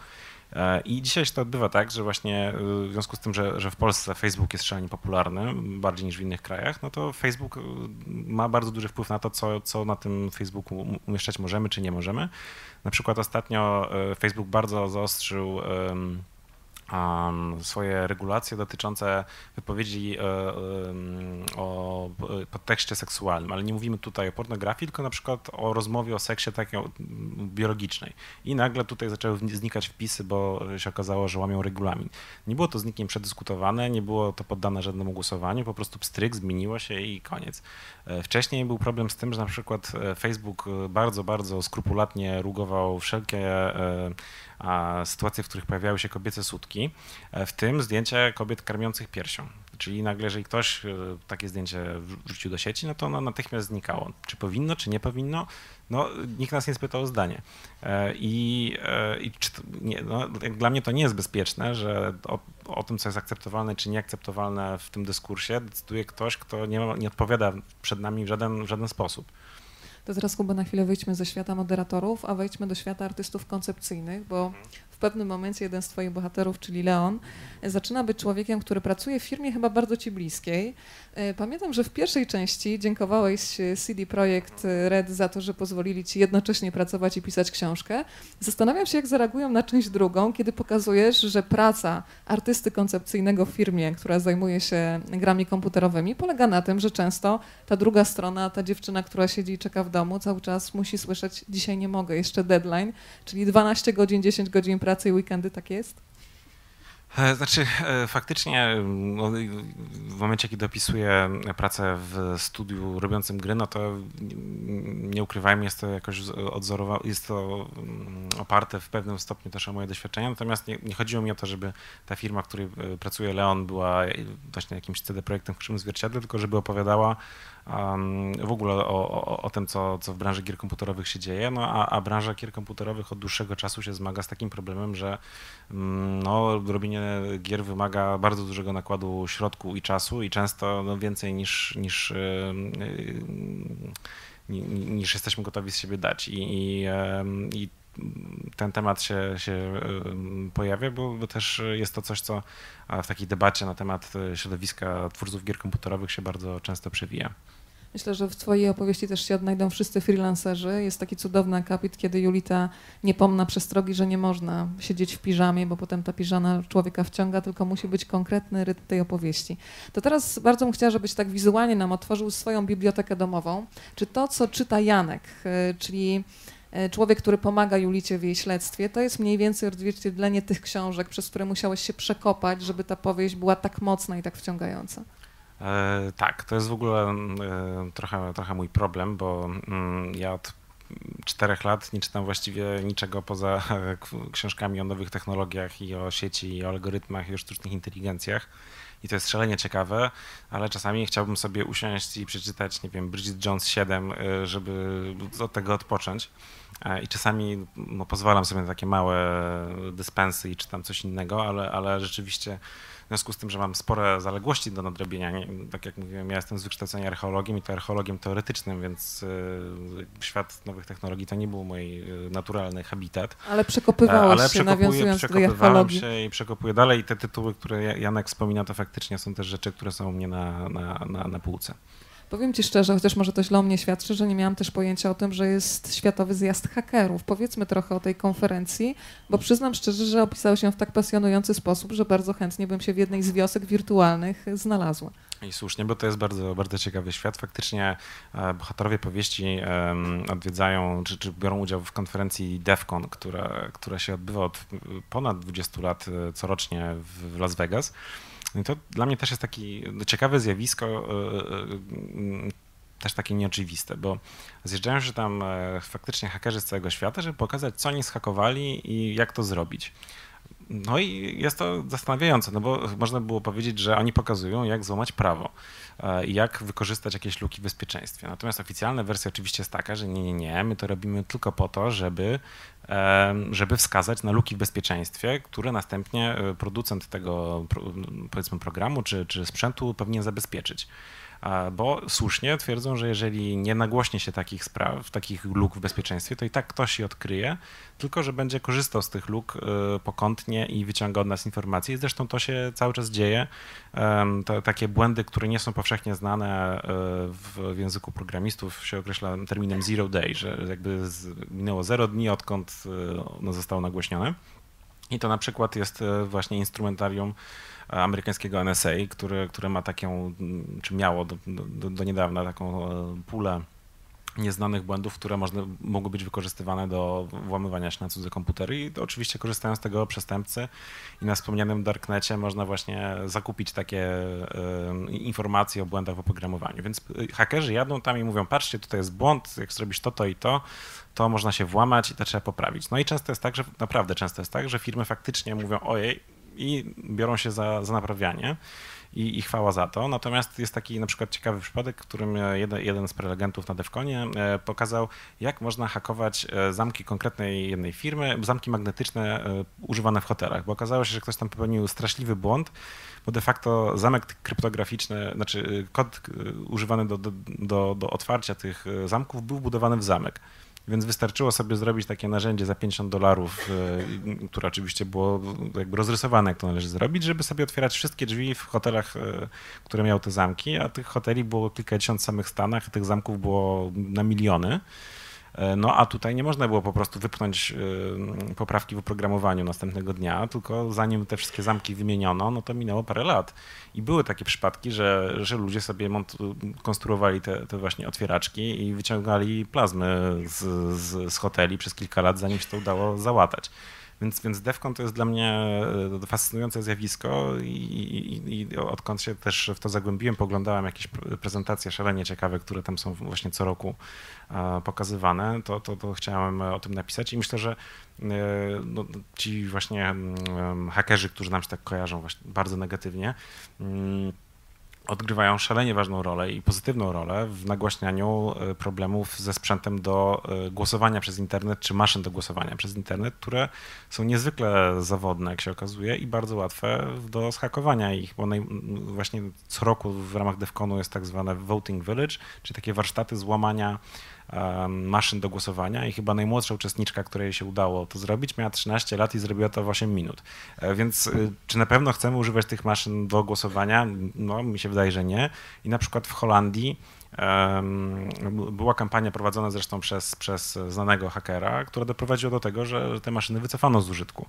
E, I dzisiaj się to odbywa tak, że właśnie e, w związku z tym, że, że w Polsce Facebook jest szalenie popularny, bardziej niż w innych krajach, no to Facebook e, ma bardzo duży wpływ na to, co, co na tym Facebooku umieszczać możemy czy nie możemy. Na przykład ostatnio Facebook bardzo zaostrzył swoje regulacje dotyczące wypowiedzi e, o podtekście seksualnym, ale nie mówimy tutaj o pornografii, tylko na przykład o rozmowie o seksie takiej biologicznej. I nagle tutaj zaczęły znikać wpisy, bo się okazało, że łamią regulamin. Nie było to z nikim przedyskutowane, nie było to poddane żadnemu głosowaniu, po prostu pstryk, zmieniło się i koniec. E, wcześniej był problem z tym, że na przykład e, Facebook bardzo, bardzo skrupulatnie rugował wszelkie sytuacje, w których pojawiały się kobiece sutki, e, w tym zdjęcia kobiet karmiących piersią. Czyli nagle, jeżeli ktoś takie zdjęcie wrzucił do sieci, no to ono natychmiast znikało. Czy powinno, czy nie powinno? No, nikt nas nie spytał o zdanie. I, i to, nie, no, dla mnie to nie jest bezpieczne, że o, o, tym, co jest akceptowalne czy nieakceptowalne w tym dyskursie, decyduje ktoś, kto nie, nie odpowiada przed nami w żaden, w żaden sposób. To teraz, Kuba, na chwilę wyjdźmy ze świata moderatorów, a wejdźmy do świata artystów koncepcyjnych, bo w pewnym momencie jeden z twoich bohaterów, czyli Leon, zaczyna być człowiekiem, który pracuje w firmie chyba bardzo ci bliskiej. E, pamiętam, że w pierwszej części dziękowałeś e, CD Projekt Red za to, że pozwolili ci jednocześnie pracować i pisać książkę. Zastanawiam się, jak zareagują na część drugą, kiedy pokazujesz, że praca artysty koncepcyjnego w firmie, która zajmuje się grami komputerowymi, polega na tym, że często ta druga strona, ta dziewczyna, która siedzi i czeka w domu, cały czas musi słyszeć, dzisiaj nie mogę, jeszcze deadline, czyli 12 godzin, 10 godzin pracy i weekendy, tak jest? E, znaczy, e, faktycznie no, w momencie, kiedy opisuję pracę w studiu robiącym gry, no to nie ukrywajmy, jest to jakoś odzorowane, jest to mm, oparte w pewnym stopniu też o moje doświadczenia, natomiast nie, nie, chodziło mi o to, żeby ta firma, w której e, pracuje Leon, była właśnie jakimś CD projektem w krzywym zwierciadle, tylko żeby opowiadała w ogóle o, o, o, tym, co, co w branży gier komputerowych się dzieje, no a, a branża gier komputerowych od dłuższego czasu się zmaga z takim problemem, że um, no, robienie gier wymaga bardzo dużego nakładu środku i czasu i często no, więcej niż, niż yy, niż jesteśmy gotowi z siebie dać. I, i, i ten temat się, się pojawia, bo, bo, też jest to coś, co w takiej debacie na temat środowiska twórców gier komputerowych się bardzo często przewija. Myślę, że w Twojej opowieści też się odnajdą wszyscy freelancerzy. Jest taki cudowny akapit, kiedy Julita nie pomna przestrogi, że nie można siedzieć w piżamie, bo potem ta piżama człowieka wciąga, tylko musi być konkretny rytm tej opowieści. To teraz bardzo bym chciała, żebyś tak wizualnie nam otworzył swoją bibliotekę domową. Czy to, co czyta Janek, y, czyli człowiek, który pomaga Julicie w jej śledztwie, to jest mniej więcej odzwierciedlenie tych książek, przez które musiałeś się przekopać, żeby ta powieść była tak mocna i tak wciągająca. E, tak, to jest w ogóle e, trochę, trochę mój problem, bo mm, ja od czterech lat nie czytam właściwie niczego poza książkami o nowych technologiach i o sieci, i o algorytmach, i o sztucznych inteligencjach. I to jest szalenie ciekawe, ale czasami chciałbym sobie usiąść i przeczytać, nie wiem, Bridget Jones 7, e, żeby od tego odpocząć. I czasami no, pozwalam sobie na takie małe dyspensy i czytam coś innego, ale, ale rzeczywiście związku z tym, że mam spore zaległości do nadrobienia, nie, tak jak mówiłem, ja jestem z wykształcenia archeologiem i to archeologiem teoretycznym, więc y, świat nowych technologii to nie był mój y, naturalny habitat. Ale przekopywałeś Ale się, nawiązując do archeologii. się i przekopuję dalej i te tytuły, które Janek wspomina, to faktycznie są też rzeczy, które są u mnie na, na, na, na półce. Powiem Ci szczerze, chociaż może to źle o mnie świadczy, że nie miałam też pojęcia o tym, że jest Światowy Zjazd Hakerów. Powiedzmy trochę o tej konferencji, bo przyznam szczerze, że opisałeś ją w tak pasjonujący sposób, że bardzo chętnie bym się w jednej z wiosek wirtualnych znalazła. I słusznie, bo to jest bardzo, bardzo ciekawy świat. Faktycznie e, bohaterowie powieści odwiedzają, czy, czy biorą udział w konferencji DEFCON, która, która się odbywa od ponad 20 lat e, corocznie w Las Vegas. I to dla mnie też jest takie ciekawe zjawisko, e, e, też takie nieoczywiste, bo zjeżdżają się tam e, faktycznie hakerzy z całego świata, żeby pokazać, co oni schakowali i jak to zrobić. No i jest to zastanawiające, no bo można było powiedzieć, że oni pokazują, jak złamać prawo i jak wykorzystać jakieś luki w bezpieczeństwie. Natomiast oficjalna wersja oczywiście jest taka, że nie, nie, nie, my to robimy tylko po to, żeby żeby wskazać na luki w bezpieczeństwie, które następnie e, producent tego powiedzmy programu czy, czy sprzętu powinien zabezpieczyć bo słusznie twierdzą, że jeżeli nie nagłośnie się takich spraw, takich luk w bezpieczeństwie, to i tak ktoś je odkryje, tylko że będzie korzystał z tych luk e, pokątnie i wyciąga od nas informacje. Zresztą to się cały czas dzieje. To, takie błędy, które nie są powszechnie znane e, w języku programistów, się określa terminem zero day, że jakby minęło zero dni, odkąd e, ono zostało nagłośnione. I to na przykład jest właśnie instrumentarium amerykańskiego NSA, które, które ma taką, czy miało do, do, do niedawna taką e, pulę nieznanych błędów, które można, mogły być wykorzystywane do włamywania się na cudze komputery i oczywiście korzystają z tego przestępcy i na wspomnianym darknecie można właśnie zakupić takie y, informacje o błędach w oprogramowaniu. Więc e, hakerzy jadą tam i mówią, patrzcie, tutaj jest błąd, jak zrobisz to, to i to, to można się włamać i to trzeba poprawić. No i często jest tak, że naprawdę często jest tak, że firmy faktycznie mówią, ojej, i biorą się za, za naprawianie. I, i chwała za to. Natomiast jest taki na przykład ciekawy przypadek, w którym jeden, jeden z prelegentów na Defconie pokazał, jak można hakować zamki konkretnej jednej firmy, zamki magnetyczne używane w hotelach, bo okazało się, że ktoś tam popełnił straszliwy błąd, bo de facto zamek kryptograficzny, znaczy kod używany do, do, do, do otwarcia tych zamków był budowany w zamek. Więc wystarczyło sobie zrobić takie narzędzie za 50 dolarów, e, które oczywiście było jakby rozrysowane, jak to należy zrobić, żeby sobie otwierać wszystkie drzwi w hotelach, e, które miały te zamki, a tych hoteli było kilkadziesiąt w samych Stanach, a tych zamków było na miliony. E, no a tutaj nie można było po prostu wypchnąć e, poprawki w oprogramowaniu następnego dnia, tylko zanim te wszystkie zamki wymieniono, no to minęło parę lat. I były takie przypadki, że, że ludzie sobie konstruowali te, te właśnie otwieraczki i wyciągali plazmy z, z, z hoteli przez kilka lat, zanim się to udało załatać. Więc, więc Defcon to jest dla mnie e, fascynujące zjawisko i, i, i, odkąd się też w to zagłębiłem, poglądałem jakieś prezentacje szalenie ciekawe, które tam są właśnie co roku e, pokazywane, to, to, to chciałem o tym napisać i myślę, że e, no, ci właśnie mm, hakerzy, którzy nam się tak kojarzą bardzo negatywnie, mm, odgrywają szalenie ważną rolę i pozytywną rolę w nagłaśnianiu e, problemów ze sprzętem do e, głosowania przez internet, czy maszyn do głosowania przez internet, które są niezwykle zawodne, jak się okazuje, i bardzo łatwe do zhakowania ich, bo właśnie co roku w ramach DEFCONu jest tak zwane Voting Village, czyli takie warsztaty złamania maszyn do głosowania i chyba najmłodsza uczestniczka, której się udało to zrobić, miała 13 lat i zrobiła to w 8 minut. E, więc y, czy na pewno chcemy używać tych maszyn do głosowania? No, mi się wydaje, że nie. I na przykład w Holandii była kampania prowadzona zresztą przez, przez znanego hakera, która doprowadziła do tego, że te maszyny wycofano z użytku.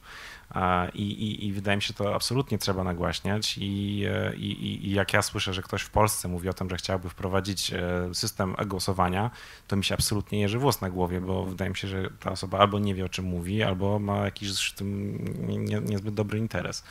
I, i, i wydaje mi się, to absolutnie trzeba nagłaśniać. I, i, I jak ja słyszę, że ktoś w Polsce mówi o tym, że chciałby wprowadzić e, system głosowania, to mi się absolutnie jeży włos na głowie, bo wydaje mi się, że ta osoba albo nie wie o czym mówi, albo ma jakiś w tym nie, niezbyt dobry interes.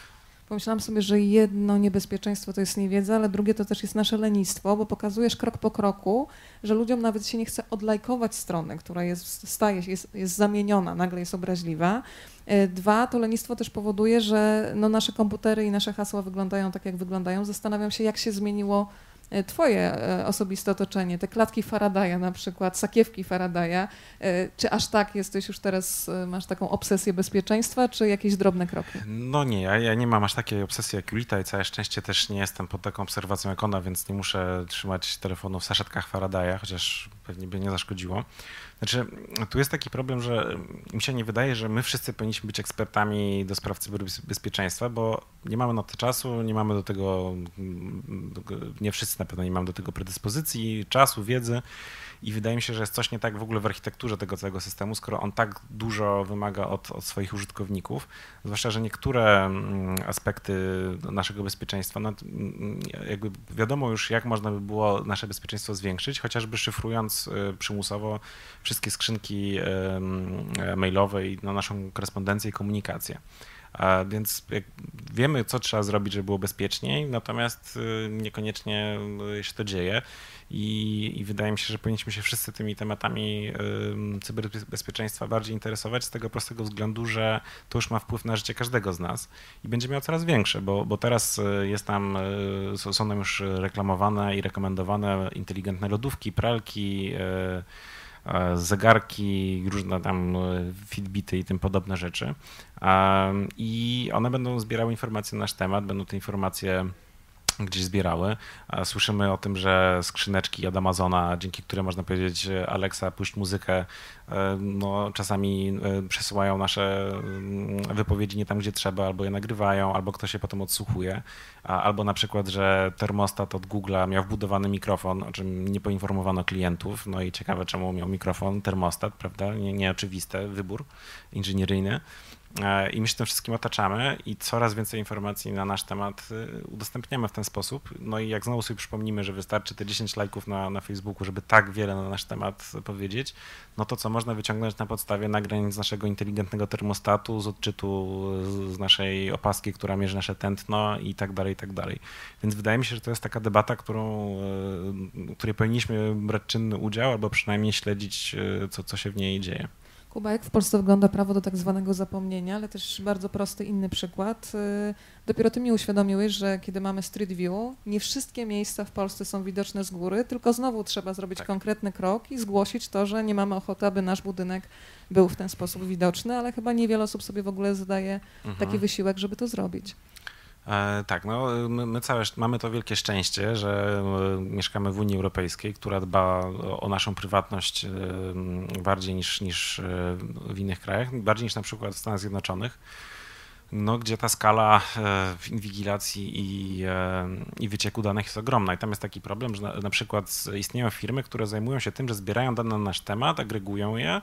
Pomyślałam sobie, że jedno niebezpieczeństwo to jest niewiedza, ale drugie to też jest nasze lenistwo, bo pokazujesz krok po kroku, że ludziom nawet się nie chce odlajkować strony, która jest, staje się, jest, jest zamieniona, nagle jest obraźliwa. E, dwa, to lenistwo też powoduje, że no nasze komputery i nasze hasła wyglądają tak, jak wyglądają. Zastanawiam się, jak się zmieniło twoje e, osobiste otoczenie, te klatki Faradaya na przykład, sakiewki Faradaya, e, czy aż tak jesteś już teraz, masz taką obsesję bezpieczeństwa, czy jakieś drobne kroki? No nie, ja, ja nie mam aż takiej obsesji jak Julita i całe szczęście też nie jestem pod taką obserwacją jak ona, więc nie muszę trzymać telefonu w saszetkach Faradaya, chociaż pewnie by nie zaszkodziło. Znaczy, tu jest taki problem, że mi się nie wydaje, że my wszyscy powinniśmy być ekspertami do spraw cyberbezpieczeństwa, bo nie mamy na to czasu, nie mamy do tego, nie wszyscy na pewno nie mamy do tego predyspozycji, czasu, wiedzy. I wydaje mi się, że jest coś nie tak w ogóle w architekturze tego całego systemu, skoro on tak dużo wymaga od, od swoich użytkowników, zwłaszcza, że niektóre mm, aspekty naszego bezpieczeństwa, no, mm, jakby wiadomo już, jak można by było nasze bezpieczeństwo zwiększyć, chociażby szyfrując y, przymusowo wszystkie skrzynki mailowe i na naszą korespondencję i komunikację. Więc wiemy, co trzeba zrobić, żeby było bezpieczniej, natomiast y, niekoniecznie y, się to dzieje. I, I, wydaje mi się, że powinniśmy się wszyscy tymi tematami cyberbezpieczeństwa bardziej interesować z tego prostego względu, że to już ma wpływ na życie każdego z nas i będzie miał coraz większe, bo, bo teraz y, jest tam, są nam już reklamowane i rekomendowane inteligentne lodówki, pralki, zegarki, różne tam e, fitbity i tym podobne rzeczy. I one będą zbierały informacje na nasz temat, będą te informacje gdzieś zbierały. Słyszymy o tym, że skrzyneczki od Amazona, dzięki którym można powiedzieć Alexa, puść muzykę, e, no, czasami e, przesyłają nasze mm, wypowiedzi nie tam, gdzie trzeba, albo je nagrywają, albo ktoś się potem odsłuchuje. Albo na przykład, że termostat od Google'a miał wbudowany mikrofon, o czym nie poinformowano klientów. No i ciekawe, czemu miał mikrofon, termostat, prawda? Nie, nieoczywisty wybór inżynieryjny. E, I my się tym wszystkim otaczamy i coraz więcej informacji na nasz temat y, udostępniamy w ten sposób. No i jak znowu sobie przypomnimy, że wystarczy te 10 lajków na, na Facebooku, żeby tak wiele na nasz temat powiedzieć, no to co można wyciągnąć na podstawie nagrań z naszego inteligentnego termostatu, z odczytu z naszej opaski, która mierzy nasze tętno i tak dalej, i tak dalej. Więc wydaje mi się, że to jest taka debata, którą, y, której powinniśmy brać czynny udział albo przynajmniej śledzić, co, co się w niej dzieje. Kuba, jak w Polsce wygląda prawo do tak zwanego zapomnienia, ale też bardzo prosty inny przykład. Y, dopiero ty mi uświadomiłeś, że kiedy mamy Street View, nie wszystkie miejsca w Polsce są widoczne z góry, tylko znowu trzeba zrobić tak. konkretny krok i zgłosić to, że nie mamy ochoty, aby nasz budynek był w ten sposób widoczny, ale chyba niewiele osób sobie w ogóle zadaje mhm. taki wysiłek, żeby to zrobić. E, tak, no my, my całe, mamy to wielkie szczęście, że e, mieszkamy w Unii Europejskiej, która dba o, naszą prywatność e, bardziej niż, niż w innych krajach, bardziej niż na przykład w Stanach Zjednoczonych. No, gdzie ta skala inwigilacji i, i wycieku danych jest ogromna. I tam jest taki problem, że na, na przykład istnieją firmy, które zajmują się tym, że zbierają dane na nasz temat, agregują je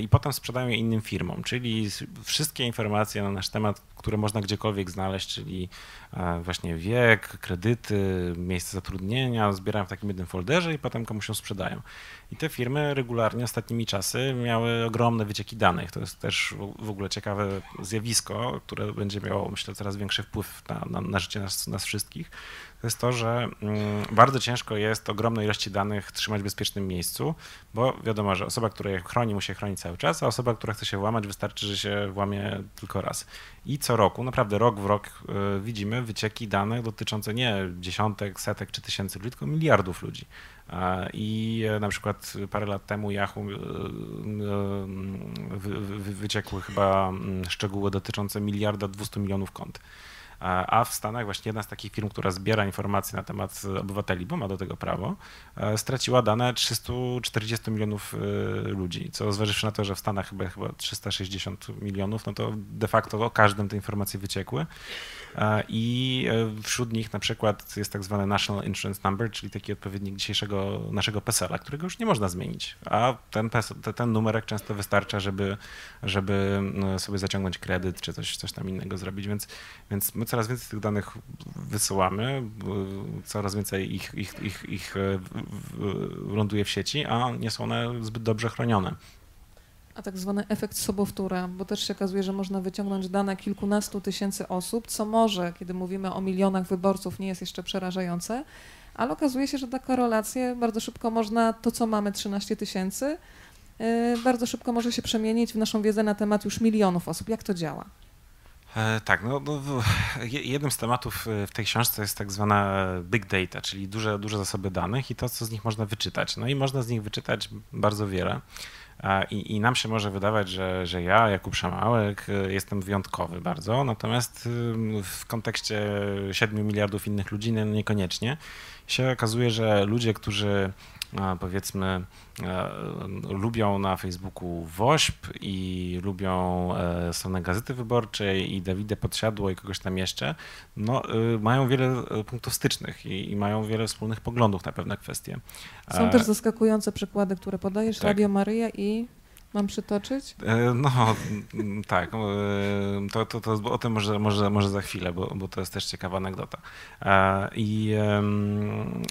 i potem sprzedają je innym firmom, czyli wszystkie informacje na nasz temat, które można gdziekolwiek znaleźć, czyli e, właśnie wiek, kredyty, miejsce zatrudnienia, zbierają w takim jednym folderze i potem komuś ją sprzedają. I te firmy regularnie ostatnimi czasy miały ogromne wycieki danych. To jest też w ogóle ciekawe zjawisko, które będzie miało, myślę, coraz większy wpływ na, na, na życie nas, nas wszystkich to jest to, że mm, bardzo ciężko jest ogromne ilości danych trzymać w bezpiecznym miejscu, bo wiadomo, że osoba, która je chroni, musi je chronić cały czas, a osoba, która chce się włamać, wystarczy, że się włamie tylko raz. I co roku, naprawdę rok w rok y, widzimy wycieki danych dotyczące nie dziesiątek, setek czy tysięcy ludzi, tylko miliardów ludzi. I e, na przykład parę lat temu Yahoo y, y, wyciekły chyba mm, szczegóły dotyczące miliarda 200 milionów kont. A w Stanach właśnie jedna z takich firm, która zbiera informacje na temat obywateli, bo ma do tego prawo, e, straciła dane 340 milionów e, ludzi, co zważywszy na to, że w Stanach chyba, chyba 360 milionów, no to de facto o każdym te informacje wyciekły. E, I wśród nich na przykład jest tak zwany National Insurance Number, czyli taki odpowiednik dzisiejszego naszego PESEL-a, którego już nie można zmienić. A ten, PESEL, ten numerek często wystarcza, żeby, żeby sobie zaciągnąć kredyt czy coś, coś tam innego zrobić. Więc, więc my coraz więcej tych danych wysyłamy, coraz więcej ich, ich, ich, ich e, ląduje w sieci, a nie są one zbyt dobrze chronione. A tak zwany efekt sobowtóra, bo też się okazuje, że można wyciągnąć dane kilkunastu tysięcy osób, co może, kiedy mówimy o milionach wyborców, nie jest jeszcze przerażające, ale okazuje się, że ta korelacja bardzo szybko można, to co mamy 13 tysięcy, e, bardzo szybko może się przemienić w naszą wiedzę na temat już milionów osób. Jak to działa? E, tak, no, jednym z tematów e, w tej książce jest tak zwana big data, czyli duże, duże zasoby danych i to, co z nich można wyczytać. No i można z nich wyczytać bardzo wiele. I, I, nam się może wydawać, że, że ja, Jakub Szamałek, e, jestem wyjątkowy bardzo, natomiast w kontekście 7 miliardów innych ludzi no niekoniecznie się okazuje, że ludzie, którzy powiedzmy e, lubią na Facebooku WOŚP i lubią e, stronę Gazety Wyborczej i Dawidę Podsiadło i kogoś tam jeszcze, no, e, mają wiele punktów stycznych i, i mają wiele wspólnych poglądów na pewne kwestie. Są też zaskakujące przykłady, które podajesz, tak. Radio Maryja i Mam przytoczyć? E, no tak, e, to, to, to o tym może, może, może za chwilę, bo, bo to jest też ciekawa anegdota. E, I,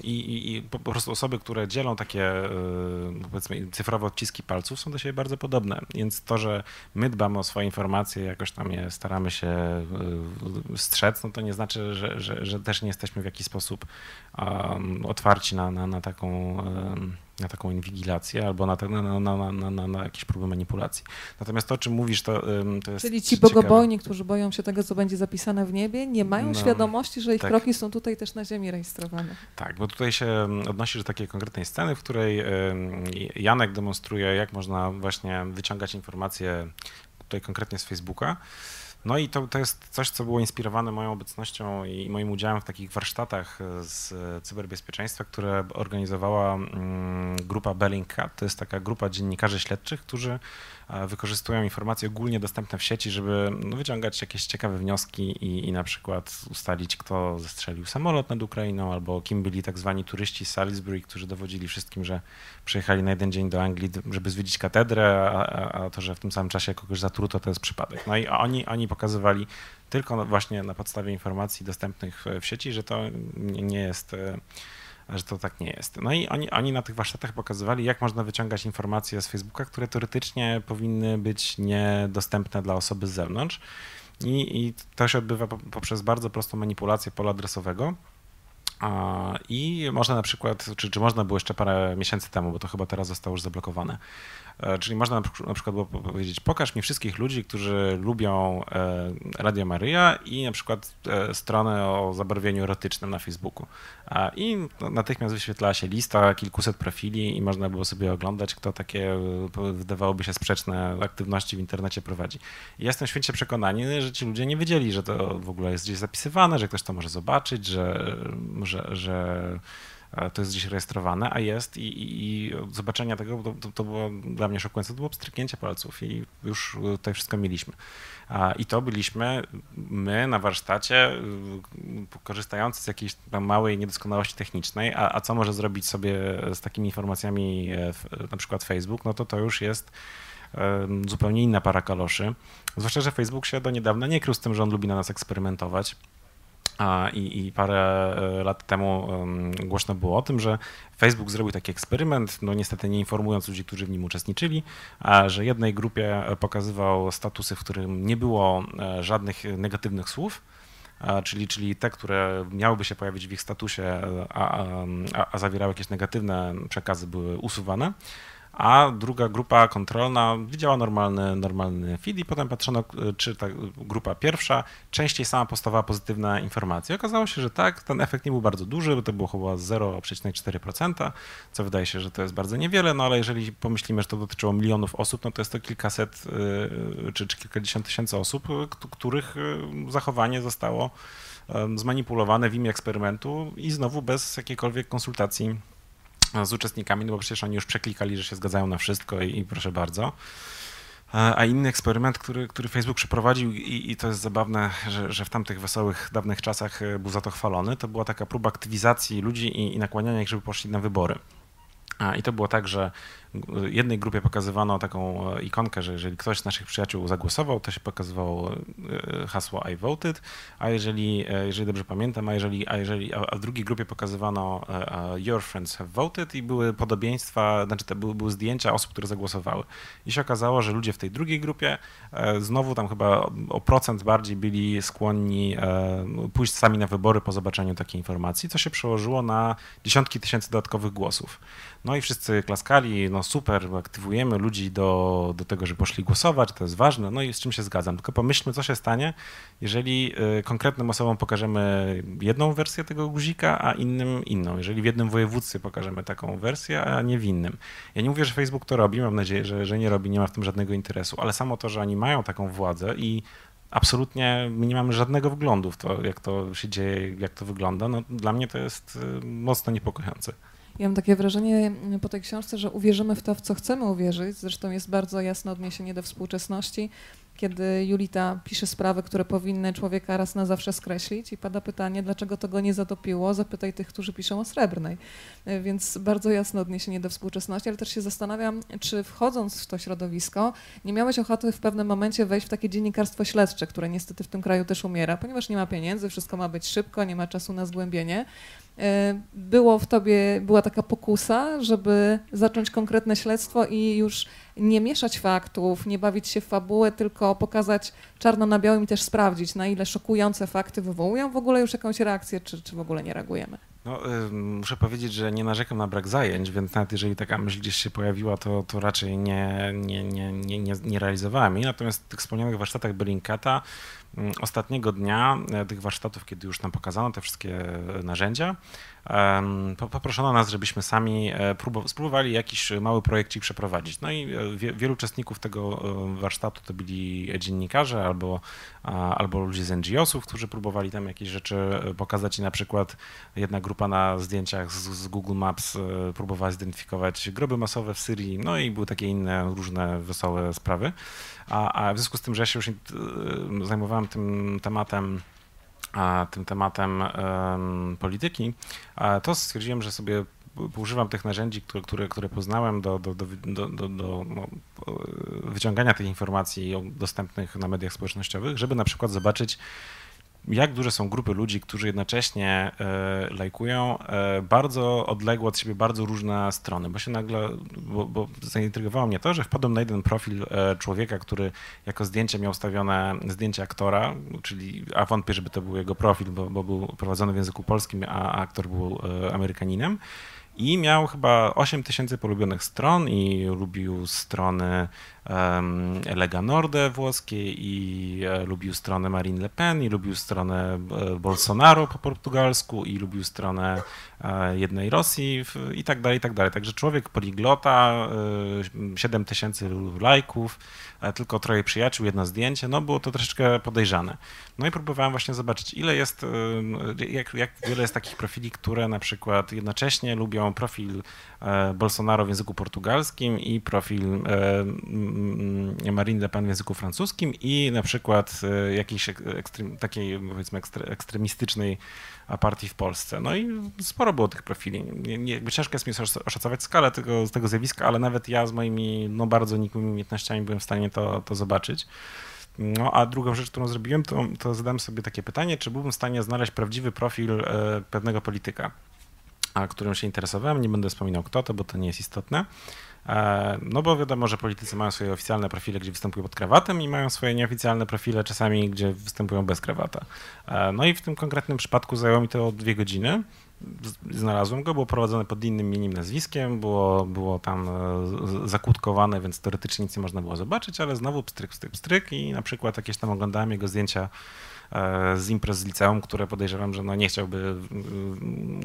i, i po prostu osoby, które dzielą takie powiedzmy cyfrowe odciski palców są do siebie bardzo podobne, więc to, że my dbamy o swoje informacje, jakoś tam je staramy się strzec, no to nie znaczy, że, że, że też nie jesteśmy w jakiś sposób otwarci na, na, na taką na taką inwigilację albo na, na, na, na, na, jakieś próby manipulacji. Natomiast to, o czym mówisz, to, to jest Czyli ci bogobojni, którzy boją się tego, co będzie zapisane w niebie, nie mają no, świadomości, że ich tak. kroki są tutaj też na ziemi rejestrowane. Tak, bo tutaj się odnosi do takiej konkretnej sceny, w której Janek demonstruje, jak można właśnie wyciągać informacje tutaj konkretnie z Facebooka, no i to, to jest coś, co było inspirowane moją obecnością i moim udziałem w takich warsztatach z cyberbezpieczeństwa, które organizowała mm, grupa Bellingcat. To jest taka grupa dziennikarzy śledczych, którzy wykorzystują informacje ogólnie dostępne w sieci, żeby no, wyciągać jakieś ciekawe wnioski i, i na przykład ustalić, kto zestrzelił samolot nad Ukrainą, albo kim byli tak zwani turyści z Salisbury, którzy dowodzili wszystkim, że przyjechali na jeden dzień do Anglii, żeby zwiedzić katedrę, a, a, to, że w tym samym czasie kogoś zatruto, to jest przypadek. No i oni, oni pokazywali tylko właśnie na podstawie informacji dostępnych w sieci, że to nie jest e, że to tak nie jest. No i oni, oni na tych warsztatach pokazywali, jak można wyciągać informacje z Facebooka, które teoretycznie powinny być niedostępne dla osoby z zewnątrz. I, i to się odbywa poprzez bardzo prostą manipulację pola adresowego. I można na przykład, czy, czy można było jeszcze parę miesięcy temu, bo to chyba teraz zostało już zablokowane, czyli można na przykład było powiedzieć, pokaż mi wszystkich ludzi, którzy lubią e, Radio Maryja i na przykład e, stronę o zabarwieniu erotycznym na Facebooku. I natychmiast wyświetlała się lista kilkuset profili i można było sobie oglądać, kto takie wydawałoby się sprzeczne aktywności w internecie prowadzi. I jestem święcie przekonany, że ci ludzie nie wiedzieli, że to w ogóle jest gdzieś zapisywane, że ktoś to może zobaczyć, że, że, że to jest gdzieś rejestrowane, a jest i, i, i zobaczenia tego, to, to, było dla mnie szokujące, to było pstryknięcie palców i już tutaj wszystko mieliśmy. I to byliśmy my na warsztacie, y, korzystający z jakiejś tam małej niedoskonałości technicznej, a, a co może zrobić sobie z takimi informacjami e, na przykład Facebook, no to to już jest zupełnie inna para kaloszy. Zwłaszcza, że Facebook się do niedawna nie krył z tym, że on lubi na nas eksperymentować. I, I, parę e, lat temu głośno było o tym, że Facebook zrobił taki eksperyment, no niestety nie informując ludzi, którzy w nim uczestniczyli, że jednej grupie pokazywał statusy, w którym nie było e, żadnych negatywnych słów, czyli, czyli te, które miałyby się pojawić w ich statusie, a, a, a zawierały jakieś negatywne przekazy, były usuwane a druga grupa kontrolna widziała normalny, normalny feed i potem patrzono, czy ta grupa pierwsza częściej sama postawała pozytywne informacje. Okazało się, że tak, ten efekt nie był bardzo duży, bo to było chyba 0,4%, co wydaje się, że to jest bardzo niewiele, no ale jeżeli pomyślimy, że to dotyczyło milionów osób, no to jest to kilkaset y, czy, czy kilkadziesiąt tysięcy osób, których y, zachowanie zostało zmanipulowane w imię eksperymentu i znowu bez jakiejkolwiek konsultacji z uczestnikami, no bo przecież oni już przeklikali, że się zgadzają na wszystko i, i proszę bardzo. A inny eksperyment, który, który Facebook przeprowadził i, i to jest zabawne, że, że, w tamtych wesołych, dawnych czasach e, był za to chwalony, to była taka próba aktywizacji ludzi i, i nakłaniania ich, żeby poszli na wybory. I to było tak, że jednej grupie pokazywano taką e, ikonkę, że jeżeli ktoś z naszych przyjaciół zagłosował, to się pokazywało e, hasło I voted, a jeżeli, e, jeżeli dobrze pamiętam, a jeżeli, a jeżeli a w drugiej grupie pokazywano Your friends have voted i były podobieństwa, znaczy to były, były zdjęcia osób, które zagłosowały. I się okazało, że ludzie w tej drugiej grupie znowu tam chyba o procent bardziej byli skłonni pójść sami na wybory po zobaczeniu takiej informacji, co się przełożyło na dziesiątki tysięcy dodatkowych głosów. No i wszyscy klaskali, no super, aktywujemy ludzi do, do tego, żeby poszli głosować, to jest ważne, no i z czym się zgadzam. Tylko pomyślmy, co się stanie, jeżeli y, konkretnym osobom pokażemy jedną wersję tego guzika, a innym inną. Jeżeli w jednym województwie pokażemy taką wersję, a nie w innym. Ja nie mówię, że Facebook to robi, mam nadzieję, że, że nie robi, nie ma w tym żadnego interesu, ale samo to, że oni mają taką władzę i absolutnie nie mamy żadnego wglądu w to, jak to się dzieje, jak to wygląda, no dla mnie to jest y, mocno niepokojące. Ja mam takie wrażenie mm, po tej książce, że uwierzymy w to, w co chcemy uwierzyć. Zresztą jest bardzo jasne odniesienie do współczesności, kiedy Julita pisze sprawy, które powinny człowieka raz na zawsze skreślić i pada pytanie, dlaczego to go nie zatopiło, zapytaj tych, którzy piszą o srebrnej. E, więc bardzo jasne odniesienie do współczesności, ale też się zastanawiam, czy wchodząc w to środowisko, nie miałeś ochoty w pewnym momencie wejść w takie dziennikarstwo śledcze, które niestety w tym kraju też umiera, ponieważ nie ma pieniędzy, wszystko ma być szybko, nie ma czasu na zgłębienie. E, było w tobie, była taka pokusa, żeby zacząć konkretne śledztwo i już nie mieszać faktów, nie bawić się w fabułę, tylko pokazać czarno na białym i też sprawdzić, na ile szokujące fakty wywołują w ogóle już jakąś reakcję, czy, czy w ogóle nie reagujemy. No, y, muszę powiedzieć, że nie narzekam na brak zajęć, więc nawet jeżeli taka myśl gdzieś się pojawiła, to, to raczej nie, nie, nie, nie, nie, nie realizowałem jej. Natomiast w tych wspomnianych warsztatach Bellingcata mm, ostatniego dnia e, tych warsztatów, kiedy już nam pokazano te wszystkie narzędzia, poproszono nas, żebyśmy sami e, spróbowali jakiś mały projekcik przeprowadzić. No i e, wielu uczestników tego e, warsztatu to byli dziennikarze albo, albo ludzie z NGO-sów, którzy próbowali tam jakieś rzeczy pokazać i na przykład jedna grupa na zdjęciach z, z Google Maps próbowała zidentyfikować groby masowe w Syrii, no i były takie inne różne wesołe sprawy. A, a w związku z tym, że ja się już zajmowałem tym tematem tym tematem polityki, to stwierdziłem, że sobie używam tych narzędzi, które, które, które poznałem do, do, do, do, do no, wyciągania tych informacji dostępnych na mediach społecznościowych, żeby na przykład zobaczyć, jak duże są grupy ludzi, którzy jednocześnie e, lajkują e, bardzo odległe od siebie, bardzo różne strony, bo się nagle, bo, bo zaintrygowało mnie to, że wpadłem na jeden profil e, człowieka, który jako zdjęcie miał ustawione zdjęcie aktora, czyli, a wątpię, żeby to był jego profil, bo, bo był prowadzony w języku polskim, a aktor był Amerykaninem. I miał chyba 8 tysięcy polubionych stron i lubił strony um, Lega Norde włoskie i e, lubił stronę Marine Le Pen i lubił stronę e, Bolsonaro po portugalsku i lubił stronę e, jednej Rosji w, i tak dalej, i tak dalej. Także człowiek poliglota, e, 7 tysięcy lajków, tylko troje przyjaciół, jedno zdjęcie, no było to troszeczkę podejrzane. No i próbowałem właśnie zobaczyć, ile jest, e, jak, jak wiele jest takich profili, które na przykład jednocześnie lubią profil e, Bolsonaro w języku portugalskim i profil e, Marine Le Pen w języku francuskim i na przykład jakiejś ekstrem, takiej powiedzmy ekstremistycznej partii w Polsce. No i sporo było tych profili. Nie, nie, ciężko jest mi oszacować skalę tego, tego zjawiska, ale nawet ja z moimi no, bardzo nikłymi umiejętnościami byłem w stanie to, to zobaczyć. No a drugą rzecz, którą zrobiłem, to, to zadałem sobie takie pytanie, czy byłbym w stanie znaleźć prawdziwy profil e, pewnego polityka, a którym się interesowałem. Nie będę wspominał kto to, bo to nie jest istotne. E, no bo wiadomo, że politycy mają swoje oficjalne profile, gdzie występują pod krawatem i mają swoje nieoficjalne profile czasami, gdzie występują bez krawata. E, no i w tym konkretnym przypadku zajęło mi to dwie godziny. Znalazłem go, było prowadzone pod innym minim nazwiskiem, było, było tam e, zakłódkowane, więc teoretycznie nic nie można było zobaczyć, ale znowu pstryk, pstryk, pstryk i na przykład jakieś tam oglądałem jego zdjęcia E, z imprez z liceum, które podejrzewam, że no nie chciałby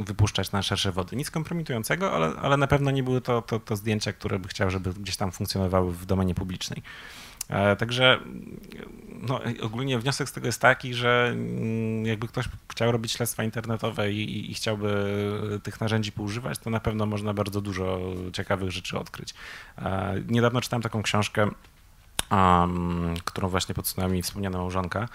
wypuszczać na szersze wody. Nic kompromitującego, ale, ale na pewno nie były to, to, to zdjęcia, które by chciał, żeby gdzieś tam funkcjonowały w domenie publicznej. E, także no, ogólnie wniosek z tego jest taki, że mm, jakby ktoś chciał robić śledztwa internetowe i, i, chciałby tych narzędzi poużywać, to na pewno można bardzo dużo ciekawych rzeczy odkryć. E, niedawno czytałem taką książkę, um, którą właśnie podsunęła mi wspomniana małżonka,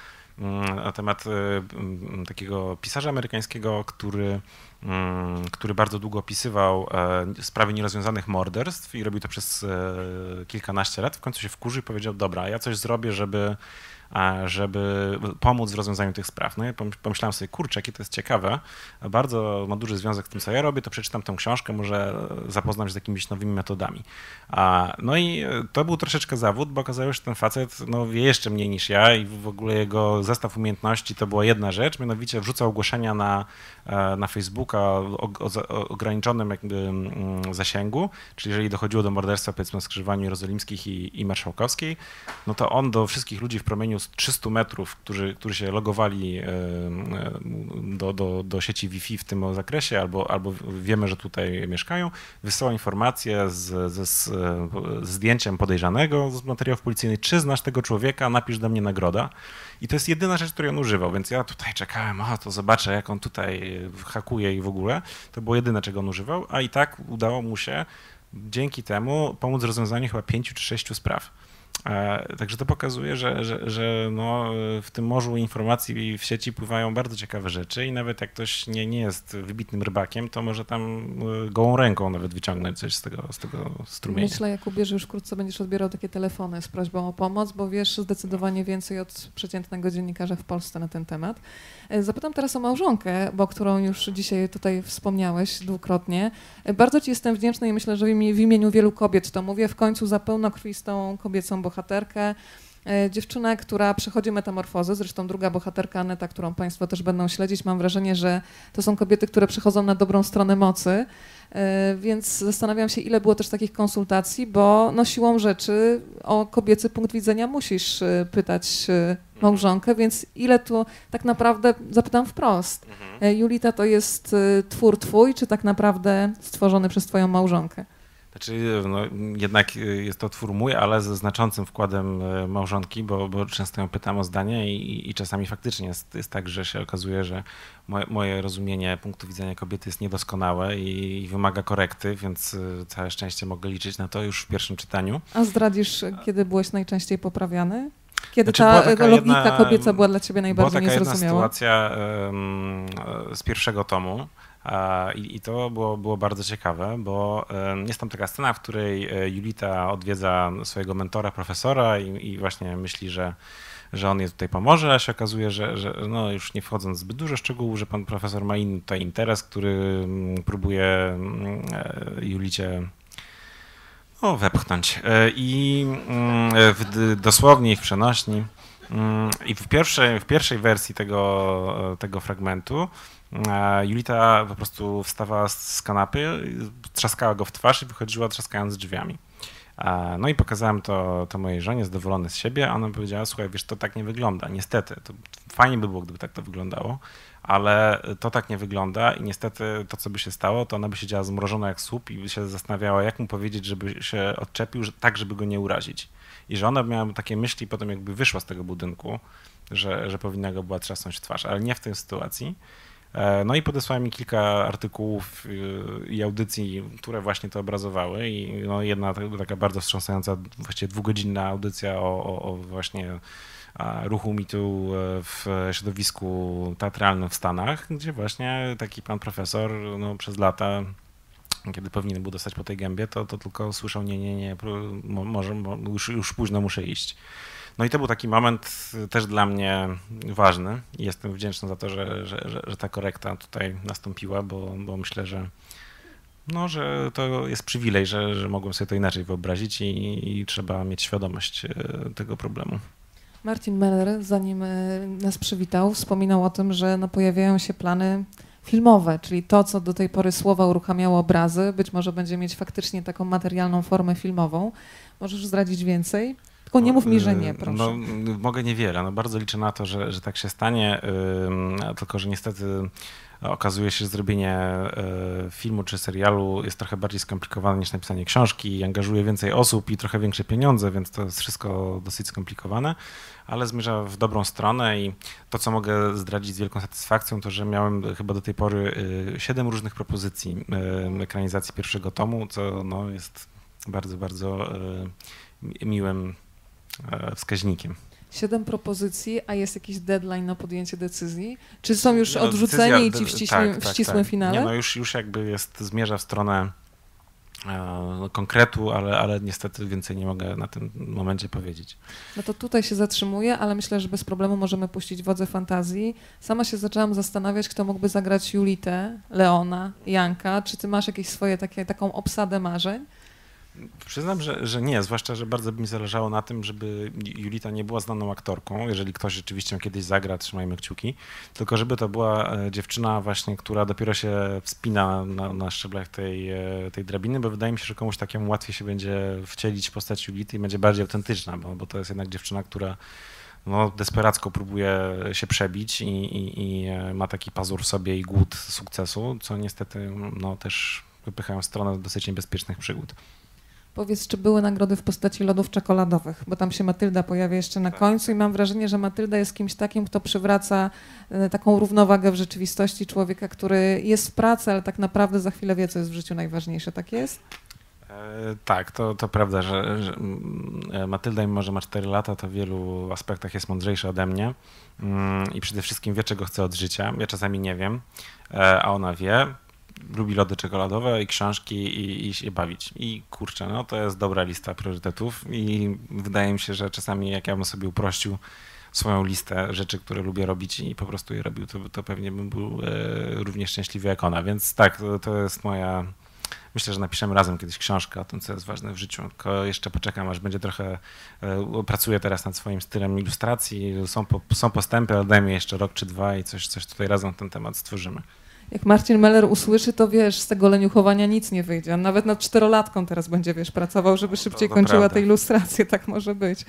na temat y, mm, takiego pisarza amerykańskiego, który, mm, który bardzo długo opisywał e, sprawy nierozwiązanych morderstw i robił to przez e, kilkanaście lat. W końcu się wkurzy i powiedział, dobra, ja coś zrobię, żeby żeby pomóc w rozwiązaniu tych spraw. No ja pomyślałem sobie, kurczę, jakie to jest ciekawe, bardzo ma duży związek z tym, co ja robię, to przeczytam tę książkę, może zapoznam się z jakimiś nowymi metodami. No i to był troszeczkę zawód, bo okazało się, że ten facet no, wie jeszcze mniej niż ja i w ogóle jego zestaw umiejętności to była jedna rzecz, mianowicie wrzucał ogłoszenia na, e, na Facebooka o, o ograniczonym jakby mm, zasięgu, czyli jeżeli dochodziło do morderstwa powiedzmy skrzyżowaniu jerozolimskich i, i marszałkowskiej, no to on do wszystkich ludzi w promieniu 300 metrów, którzy, którzy się logowali e, do, do, do sieci Wi-Fi w tym zakresie, albo, albo wiemy, że tutaj mieszkają, wysyła informację z, z, z, zdjęciem podejrzanego z materiałów policyjnych, czy znasz tego człowieka, napisz do mnie nagroda. I to jest jedyna rzecz, której on używał, więc ja tutaj czekałem, a to zobaczę, jak on tutaj hakuje i w ogóle. To było jedyne, czego on używał, a i tak udało mu się dzięki temu pomóc w rozwiązaniu chyba pięciu czy sześciu spraw. E, także to pokazuje, że, że, że no, w tym morzu informacji w sieci pływają bardzo ciekawe rzeczy i nawet jak ktoś nie, nie jest wybitnym rybakiem, to może tam e, gołą ręką nawet wyciągnąć coś z tego, z tego strumienia. Myślę, Jakubie, że już wkrótce będziesz odbierał takie telefony z prośbą o pomoc, bo wiesz zdecydowanie więcej od przeciętnego dziennikarza w Polsce na ten temat. E, zapytam teraz o małżonkę, bo którą już dzisiaj tutaj wspomniałeś dwukrotnie. Bardzo Ci jestem wdzięczna i myślę, że w imieniu wielu kobiet to mówię, w końcu za pełnokrwistą kobiecą bohaterkę. E, dziewczynę, która przechodzi metamorfozę, zresztą druga bohaterka Aneta, którą Państwo też będą śledzić, mam wrażenie, że to są kobiety, które przechodzą na dobrą stronę mocy, e, więc zastanawiam się, ile było też takich konsultacji, bo no siłą rzeczy o kobiecy punkt widzenia musisz e, pytać małżonkę, więc ile tu tak naprawdę, zapytam wprost, mhm. Julita to jest twór twój, czy tak naprawdę stworzony przez twoją małżonkę? Znaczy, no, jednak jest to twór mój, ale ze znaczącym wkładem e, małżonki, bo, bo często ją pytam o zdanie i, i czasami faktycznie jest, jest tak, że się okazuje, że moje, moje rozumienie punktu widzenia kobiety jest niedoskonałe i, i, wymaga korekty, więc e, całe szczęście mogę liczyć na to już w pierwszym czytaniu. A zdradzisz, kiedy byłeś najczęściej poprawiany? Kiedy znaczy, ta logika jedna, kobieca była dla ciebie najbardziej była taka niezrozumiała? Sytuacja um, z pierwszego tomu, I, I, to było, było bardzo ciekawe, bo jest tam taka scena, w której e, Julita odwiedza swojego mentora, profesora i, i właśnie myśli, że że on jej tutaj pomoże, a się okazuje, że, że no już nie wchodząc zbyt dużo szczegółów, że pan profesor ma inny tutaj interes, który próbuje e, Julicie no, wepchnąć. E, I w, dosłownie i w przenośni. I w pierwszej, w pierwszej wersji tego, tego fragmentu Julita po prostu wstawała z kanapy, trzaskała go w twarz i wychodziła trzaskając drzwiami. No i pokazałem to, to mojej żonie, zadowolony z siebie, a ona powiedziała, słuchaj, wiesz, to tak nie wygląda, niestety, to fajnie by było, gdyby tak to wyglądało, ale to tak nie wygląda i niestety to, co by się stało, to ona by siedziała zmrożona jak słup i by się zastanawiała, jak mu powiedzieć, żeby się odczepił, tak, żeby go nie urazić. I że ona miała takie myśli potem jakby wyszła z tego budynku, że, że powinna go była trzasnąć w twarz, ale nie w tej sytuacji. E, no i podesłałem mi kilka artykułów y, i audycji, które właśnie to obrazowały i no jedna taka bardzo wstrząsająca, właściwie dwugodzinna audycja o, o, o właśnie ruchu mitu e, w środowisku teatralnym w Stanach, gdzie właśnie taki pan profesor no, przez lata kiedy powinien był dostać po tej gębie, to, to tylko słyszał nie, nie, nie, może, już, już późno muszę iść. No i to był taki moment też dla mnie ważny jestem wdzięczny za to, że, że, że, że ta korekta tutaj nastąpiła, bo, bo myślę, że no, że to jest przywilej, że, że mogłem sobie to inaczej wyobrazić i, i trzeba mieć świadomość e, tego problemu. Martin Meller, zanim e, nas przywitał, wspominał o tym, że no, pojawiają się plany filmowe, czyli to, co do tej pory słowa uruchamiało obrazy, być może będzie mieć faktycznie taką materialną formę filmową. Możesz zdradzić więcej? Tylko nie mów mi, że nie, no, proszę. No, mogę niewiele. No, bardzo liczę na to, że, że tak się stanie, yy, tylko że niestety okazuje się, że zrobienie yy, filmu czy serialu jest trochę bardziej skomplikowane niż napisanie książki i angażuje więcej osób i trochę większe pieniądze, więc to jest wszystko dosyć skomplikowane, ale zmierza w dobrą stronę i to, co mogę zdradzić z wielką satysfakcją, to, że miałem chyba do tej pory siedem różnych propozycji ekranizacji pierwszego tomu, co no, jest bardzo, bardzo y, miłym wskaźnikiem. Siedem propozycji, a jest jakiś deadline na podjęcie decyzji? Czy są już no, odrzuceni decyzja, i ci w ścisłym, tak, tak, tak. finale? Nie, no już, już jakby jest, zmierza w stronę e, konkretu, ale, ale niestety więcej nie mogę na tym momencie powiedzieć. No to tutaj się zatrzymuję, ale myślę, że bez problemu możemy puścić wodze fantazji. Sama się zaczęłam zastanawiać, kto mógłby zagrać Julitę, Leona, Janka. Czy ty masz jakieś swoje takie, taką obsadę marzeń? Przyznam, że, że nie, zwłaszcza, że bardzo by mi zależało na tym, żeby Julita nie była znaną aktorką, jeżeli ktoś rzeczywiście kiedyś zagra, trzymajmy kciuki, tylko żeby to była e, dziewczyna właśnie, która dopiero się wspina na, na szczeblach tej, e, tej drabiny, bo wydaje mi się, że komuś takiemu łatwiej się będzie wcielić w postać Julity i będzie bardziej autentyczna, bo, bo to jest jednak dziewczyna, która no, desperacko próbuje się przebić i, i, i e, ma taki pazur w sobie i głód sukcesu, co niestety no, też wypychają w stronę dosyć niebezpiecznych przygód. Powiedz, czy były nagrody w postaci lodów czekoladowych, bo tam się Matylda pojawia jeszcze na tak. końcu i mam wrażenie, że Matylda jest kimś takim, kto przywraca e, taką równowagę w rzeczywistości człowieka, który jest w pracy, ale tak naprawdę za chwilę wie, co jest w życiu najważniejsze. Tak jest? E, tak, to, to prawda, że, że mm, e, Matylda, mimo że ma 4 lata, to w wielu aspektach jest mądrzejsza ode mnie mm, i przede wszystkim wie, czego chce od życia. Ja czasami nie wiem, a ona wie lubi lody czekoladowe i książki i, i się bawić. I kurczę, no to jest dobra lista priorytetów i wydaje mi się, że czasami jak ja bym sobie uprościł swoją listę rzeczy, które lubię robić i po prostu je robił, to, to pewnie bym był e, równie szczęśliwy jak ona. Więc tak, to, to jest moja Myślę, że napiszemy razem kiedyś książkę o tym, co jest ważne w życiu. Tylko jeszcze poczekam, aż będzie trochę. E, pracuję teraz nad swoim stylem ilustracji. Są, po, są postępy, ale daj mi jeszcze rok czy dwa i coś, coś tutaj razem na ten temat stworzymy jak Marcin Meller usłyszy, to wiesz, z tego leniuchowania nic nie wyjdzie. On nawet nad czterolatką teraz będzie, wiesz, pracował, żeby szybciej to, to kończyła prawda. te ilustracje, tak może być.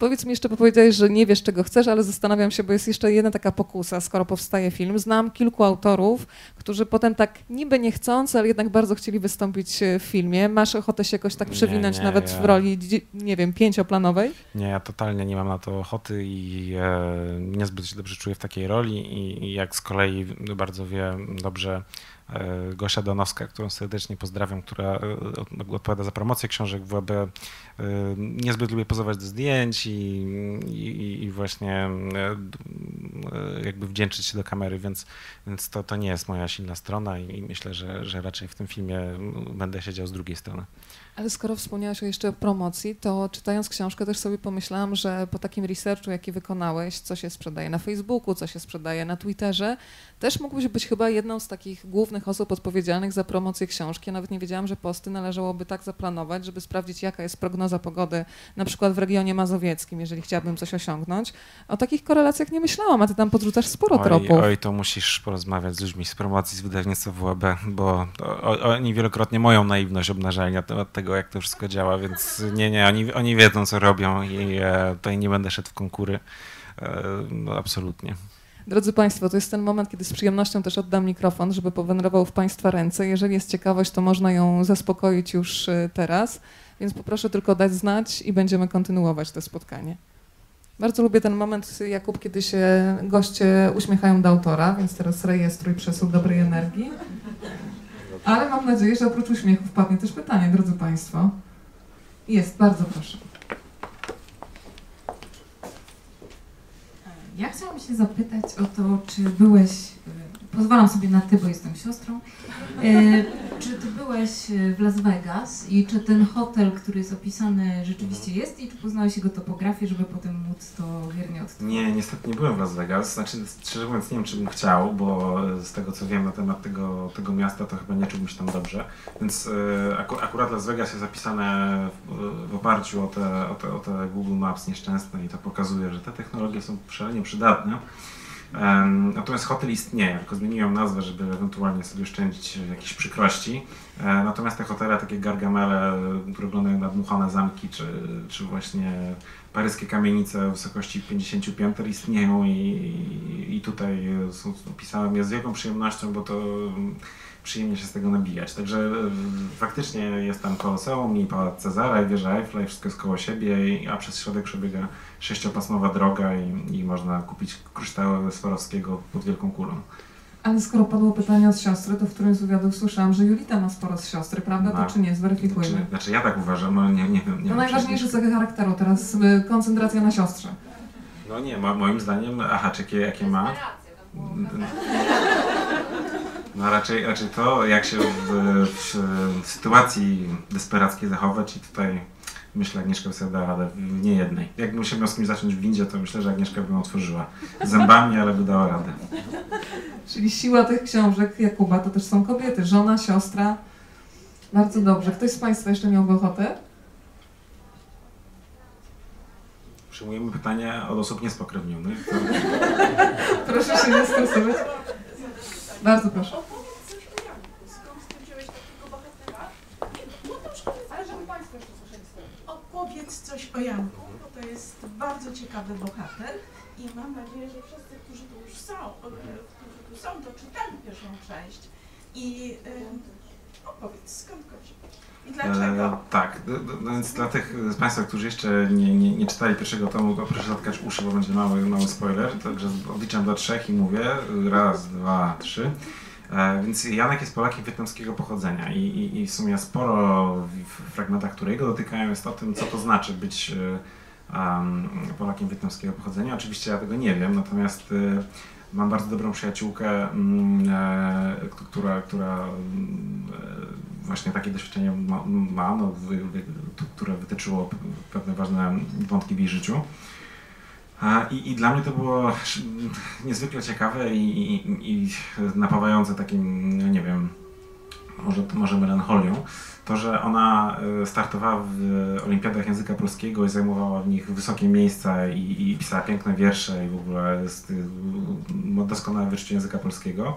Powiedz mi jeszcze, bo powiedziałeś, że nie wiesz, czego chcesz, ale zastanawiam się, bo jest jeszcze jedna taka pokusa, skoro powstaje film. Znam kilku autorów, którzy potem tak niby niechcący, ale jednak bardzo chcieli wystąpić e, w filmie. Masz ochotę się jakoś tak przewinąć nie, nie, nawet ja... w roli, nie wiem, pięcioplanowej? Nie, ja totalnie nie mam na to ochoty i e, niezbyt się dobrze czuję w takiej roli i, i jak z kolei bardzo wie dobrze Gosia Donowska, którą serdecznie pozdrawiam, która e, odpowiada za promocję książek WB. E, niezbyt lubię pozować do zdjęć i, i, i właśnie jakby wdzięczyć się do kamery, więc, więc to, to nie jest moja silna strona i myślę, że, że raczej w tym filmie będę siedział z drugiej strony. Ale skoro wspomniałeś jeszcze o promocji, to czytając książkę też sobie pomyślałam, że po takim researchu, jaki wykonałeś, co się sprzedaje na Facebooku, co się sprzedaje na Twitterze, też mógłbyś być chyba jedną z takich głównych osób odpowiedzialnych za promocję książki. Nawet nie wiedziałam, że posty należałoby tak zaplanować, żeby sprawdzić, jaka jest prognoza pogody, na przykład w regionie mazowieckim, jeżeli chciałabym coś osiągnąć. O takich korelacjach nie myślałam, a ty tam podrzucasz sporo oj, tropów. Oj, to musisz porozmawiać z ludźmi z promocji, z wydawnictwa WAB, bo oni wielokrotnie moją naiwność obnażali na temat tego, jak to wszystko działa, więc nie, nie, oni, oni wiedzą, co robią i e, tutaj nie będę szedł w konkury. E, no, absolutnie. Drodzy Państwo, to jest ten moment, kiedy z przyjemnością też oddam mikrofon, żeby powędrował w Państwa ręce. Jeżeli jest ciekawość, to można ją zaspokoić już e, teraz, więc poproszę tylko dać znać i będziemy kontynuować to spotkanie. Bardzo lubię ten moment, Jakub, kiedy się goście uśmiechają do autora, więc teraz rejestruj przesył dobrej energii. Ale mam nadzieję, że oprócz uśmiechu wpadnie też pytanie, drodzy Państwo. Jest, bardzo proszę. Ja chciałam się zapytać o to, czy byłeś pozwalam sobie na ty, bo jestem siostrą. E, czy ty byłeś e, w Las Vegas i czy ten hotel, który jest opisany, rzeczywiście jest i czy poznałeś jego topografię, żeby potem móc to wiernie odtworzyć? Nie, niestety nie byłem w Las Vegas. Znaczy, szczerze mówiąc, nie wiem, czy bym chciał, bo z tego, co wiem na temat tego, tego miasta, to chyba nie czułbym się tam dobrze. Więc e, aku, akurat Las Vegas jest zapisane w, w oparciu o te, o, te, o te Google Maps nieszczęsne i to pokazuje, że te technologie są szalenie przydatne. Natomiast hotel istnieje, tylko zmieniłem nazwę, żeby ewentualnie sobie oszczędzić jakieś przykrości. E, natomiast te hotele, takie gargamele, które wyglądają na dmuchane zamki, czy, czy właśnie paryskie kamienice o wysokości 50 pięter istnieją i, i tutaj są, opisałem je z wielką przyjemnością, bo to przyjemnie się z tego nabijać. Także e, faktycznie jest tam Koloseum i Pałac Cezara i wieża Eiffla i wszystko jest koło siebie, a przez środek przebiega sześciopasmowa droga i, i można kupić kryształy Swarowskiego pod Wielką Kulą. Ale skoro padło pytanie od siostry, to w którymś z wywiadów słyszałam, że Julita ma sporo z siostry, prawda? To czy nie? Zweryfikujmy. Znaczy, znaczy ja tak uważam, ale nie, nie wiem. Nie to najważniejsze cechy charakteru, teraz y, koncentracja na siostrze. No nie, moim zdaniem, aha, czy jakie, jakie ma? No raczej, raczej to, jak się w, w, w sytuacji desperackiej zachować i tutaj myślę, Agnieszka by sobie dała radę w nie jednej. Jakbym się miał z kimś zacząć w windzie, to myślę, że Agnieszka by ją otworzyła zębami, ale by dała radę. Czyli siła tych książek Jakuba to też są kobiety, żona, siostra. Bardzo dobrze. Ktoś z Państwa jeszcze miałby ochotę? Przyjmujemy pytania od osób niespokrewnionych. To... proszę się nie stresować. Bardzo proszę. Opowiedz coś o Janku, bo to jest bardzo ciekawy bohater i mam nadzieję, że wszyscy, którzy tu już są, e, którzy tu są, to czytali pierwszą część. I opowiedz, skąd chodzi? I dlaczego? E, tak, no więc dla tych z Państwa, którzy jeszcze nie, nie, nie czytali pierwszego tomu, to proszę zatkać uszy, bo będzie mały, mały spoiler. Także odliczam do trzech i mówię raz, dwa, trzy. E, więc Janek jest Polakiem wietnamskiego pochodzenia i, i, i, w sumie sporo w fragmentach, które jego dotykają, jest o tym, co to znaczy być um, Polakiem wietnamskiego pochodzenia. Oczywiście ja tego nie wiem, natomiast y, mam bardzo dobrą przyjaciółkę, e, która, która właśnie takie doświadczenie ma, ma no, które wytyczyło pewne ważne wątki w jej życiu. I, I, dla mnie to było niezwykle ciekawe i, i, i napawające takim, no nie wiem, może, może melancholią, to, że ona e, startowała w olimpiadach języka polskiego i zajmowała w nich wysokie miejsca i, i pisała piękne wiersze i w ogóle jest doskonałe wyczucie języka polskiego.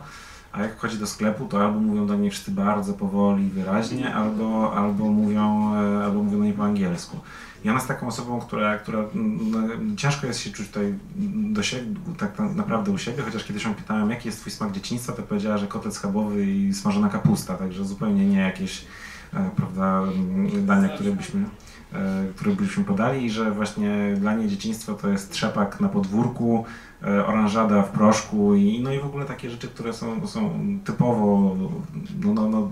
A jak wchodzi do sklepu, to albo mówią do niej wszyscy bardzo powoli, wyraźnie, albo, albo, mówią, e, albo mówią do niej po angielsku. Ona jest taką osobą, która, która no, ciężko jest się czuć tutaj do siebie, tak naprawdę u siebie, chociaż kiedyś ją pytałem, jaki jest twój smak dzieciństwa, to powiedziała, że kotlet schabowy i smażona kapusta, także zupełnie nie jakieś e, prawda, mm, dania, które byśmy, e, które byśmy podali i że właśnie dla niej dzieciństwo to jest trzepak na podwórku, e, oranżada w proszku i, no i w ogóle takie rzeczy, które są, są typowo, no, no, no,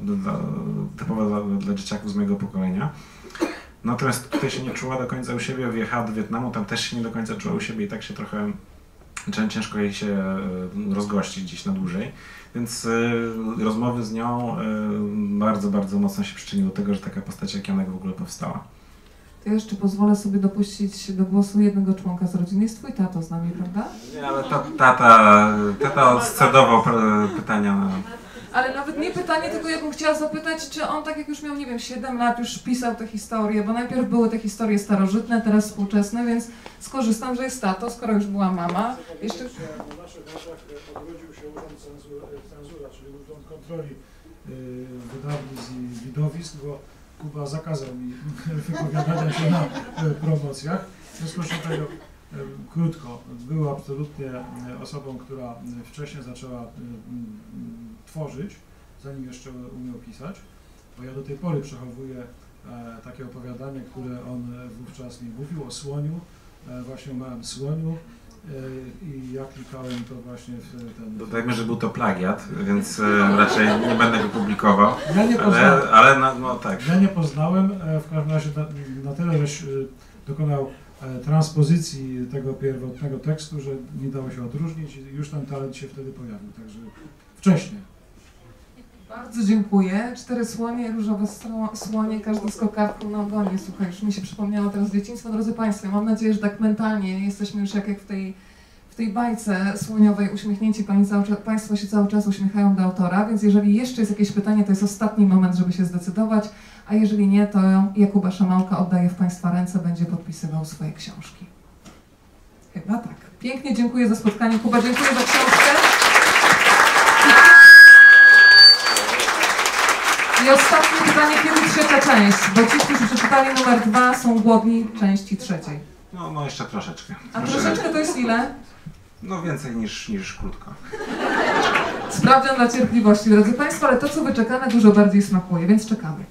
typowe dla, dla dzieciaków z mojego pokolenia. Natomiast tutaj się nie czuła do końca u siebie, wyjechała do Wietnamu, tam też się nie do końca czuła u siebie i tak się trochę ciężko jej się e, rozgościć gdzieś na dłużej, więc e, rozmowy z nią e, bardzo, bardzo mocno się przyczyniły do tego, że taka postać jak Janek w ogóle powstała. To ja jeszcze pozwolę sobie dopuścić do głosu jednego członka z rodziny. Jest twój tato z nami, prawda? Nie, ale ta, tata, tata odscedował pytania na... Ale nawet nie pytanie, tylko ja bym chciała zapytać, czy on tak jak już miał, nie wiem, 7 lat, już pisał te historie, bo najpierw były te historie starożytne, teraz współczesne, więc skorzystam, że jest tato, skoro już była mama. Jeszcze... Na naszych oczach odrodził się Urząd Cenzura, cenzura czyli Urząd Kontroli y, Wydawnictw i Widowisk, bo Kuba zakazał mi [laughs] wypowiadania się na y, promocjach. W związku z tego krótko, był absolutnie osobą, która wcześniej zaczęła tworzyć, zanim jeszcze umiał pisać, bo ja do tej pory przechowuję e, takie opowiadanie, które on wówczas mi mówił o słoniu, e, właśnie o małym słoniu e, i ja klikałem to właśnie w ten... Dodajmy, że był to plagiat, więc raczej nie będę go publikował. Ja nie poznałem. Ale, ale no, no, tak. Ja nie poznałem, w każdym razie na, na tyle, żeś dokonał transpozycji tego pierwotnego tekstu, że nie dało się odróżnić i już ten talent się wtedy pojawił, także wcześniej. Bardzo dziękuję. Cztery słonie, różowe słonie, każdy skokawką na ogonie. Słuchaj, już mi się przypomniało teraz dzieciństwo. Drodzy Państwo, mam nadzieję, że tak mentalnie jesteśmy już jak, jak w tej w tej bajce słoniowej uśmiechnięci Państwo się cały czas uśmiechają do autora, więc jeżeli jeszcze jest jakieś pytanie, to jest ostatni moment, żeby się zdecydować, a jeżeli nie, to Jakuba Szamałka oddaje w Państwa ręce, będzie podpisywał swoje książki. Chyba tak. Pięknie dziękuję za spotkanie. Kuba, dziękuję za książkę. I ostatnie pytanie, kiedy trzecia część? Bo ci, którzy przeczytali numer dwa, są głodni części trzeciej. No, no jeszcze troszeczkę. A troszeczkę to jest ile? No więcej niż, niż krótko. Sprawdzian dla cierpliwości, drodzy Państwo, ale to, co wyczekane, dużo bardziej smakuje, więc czekamy.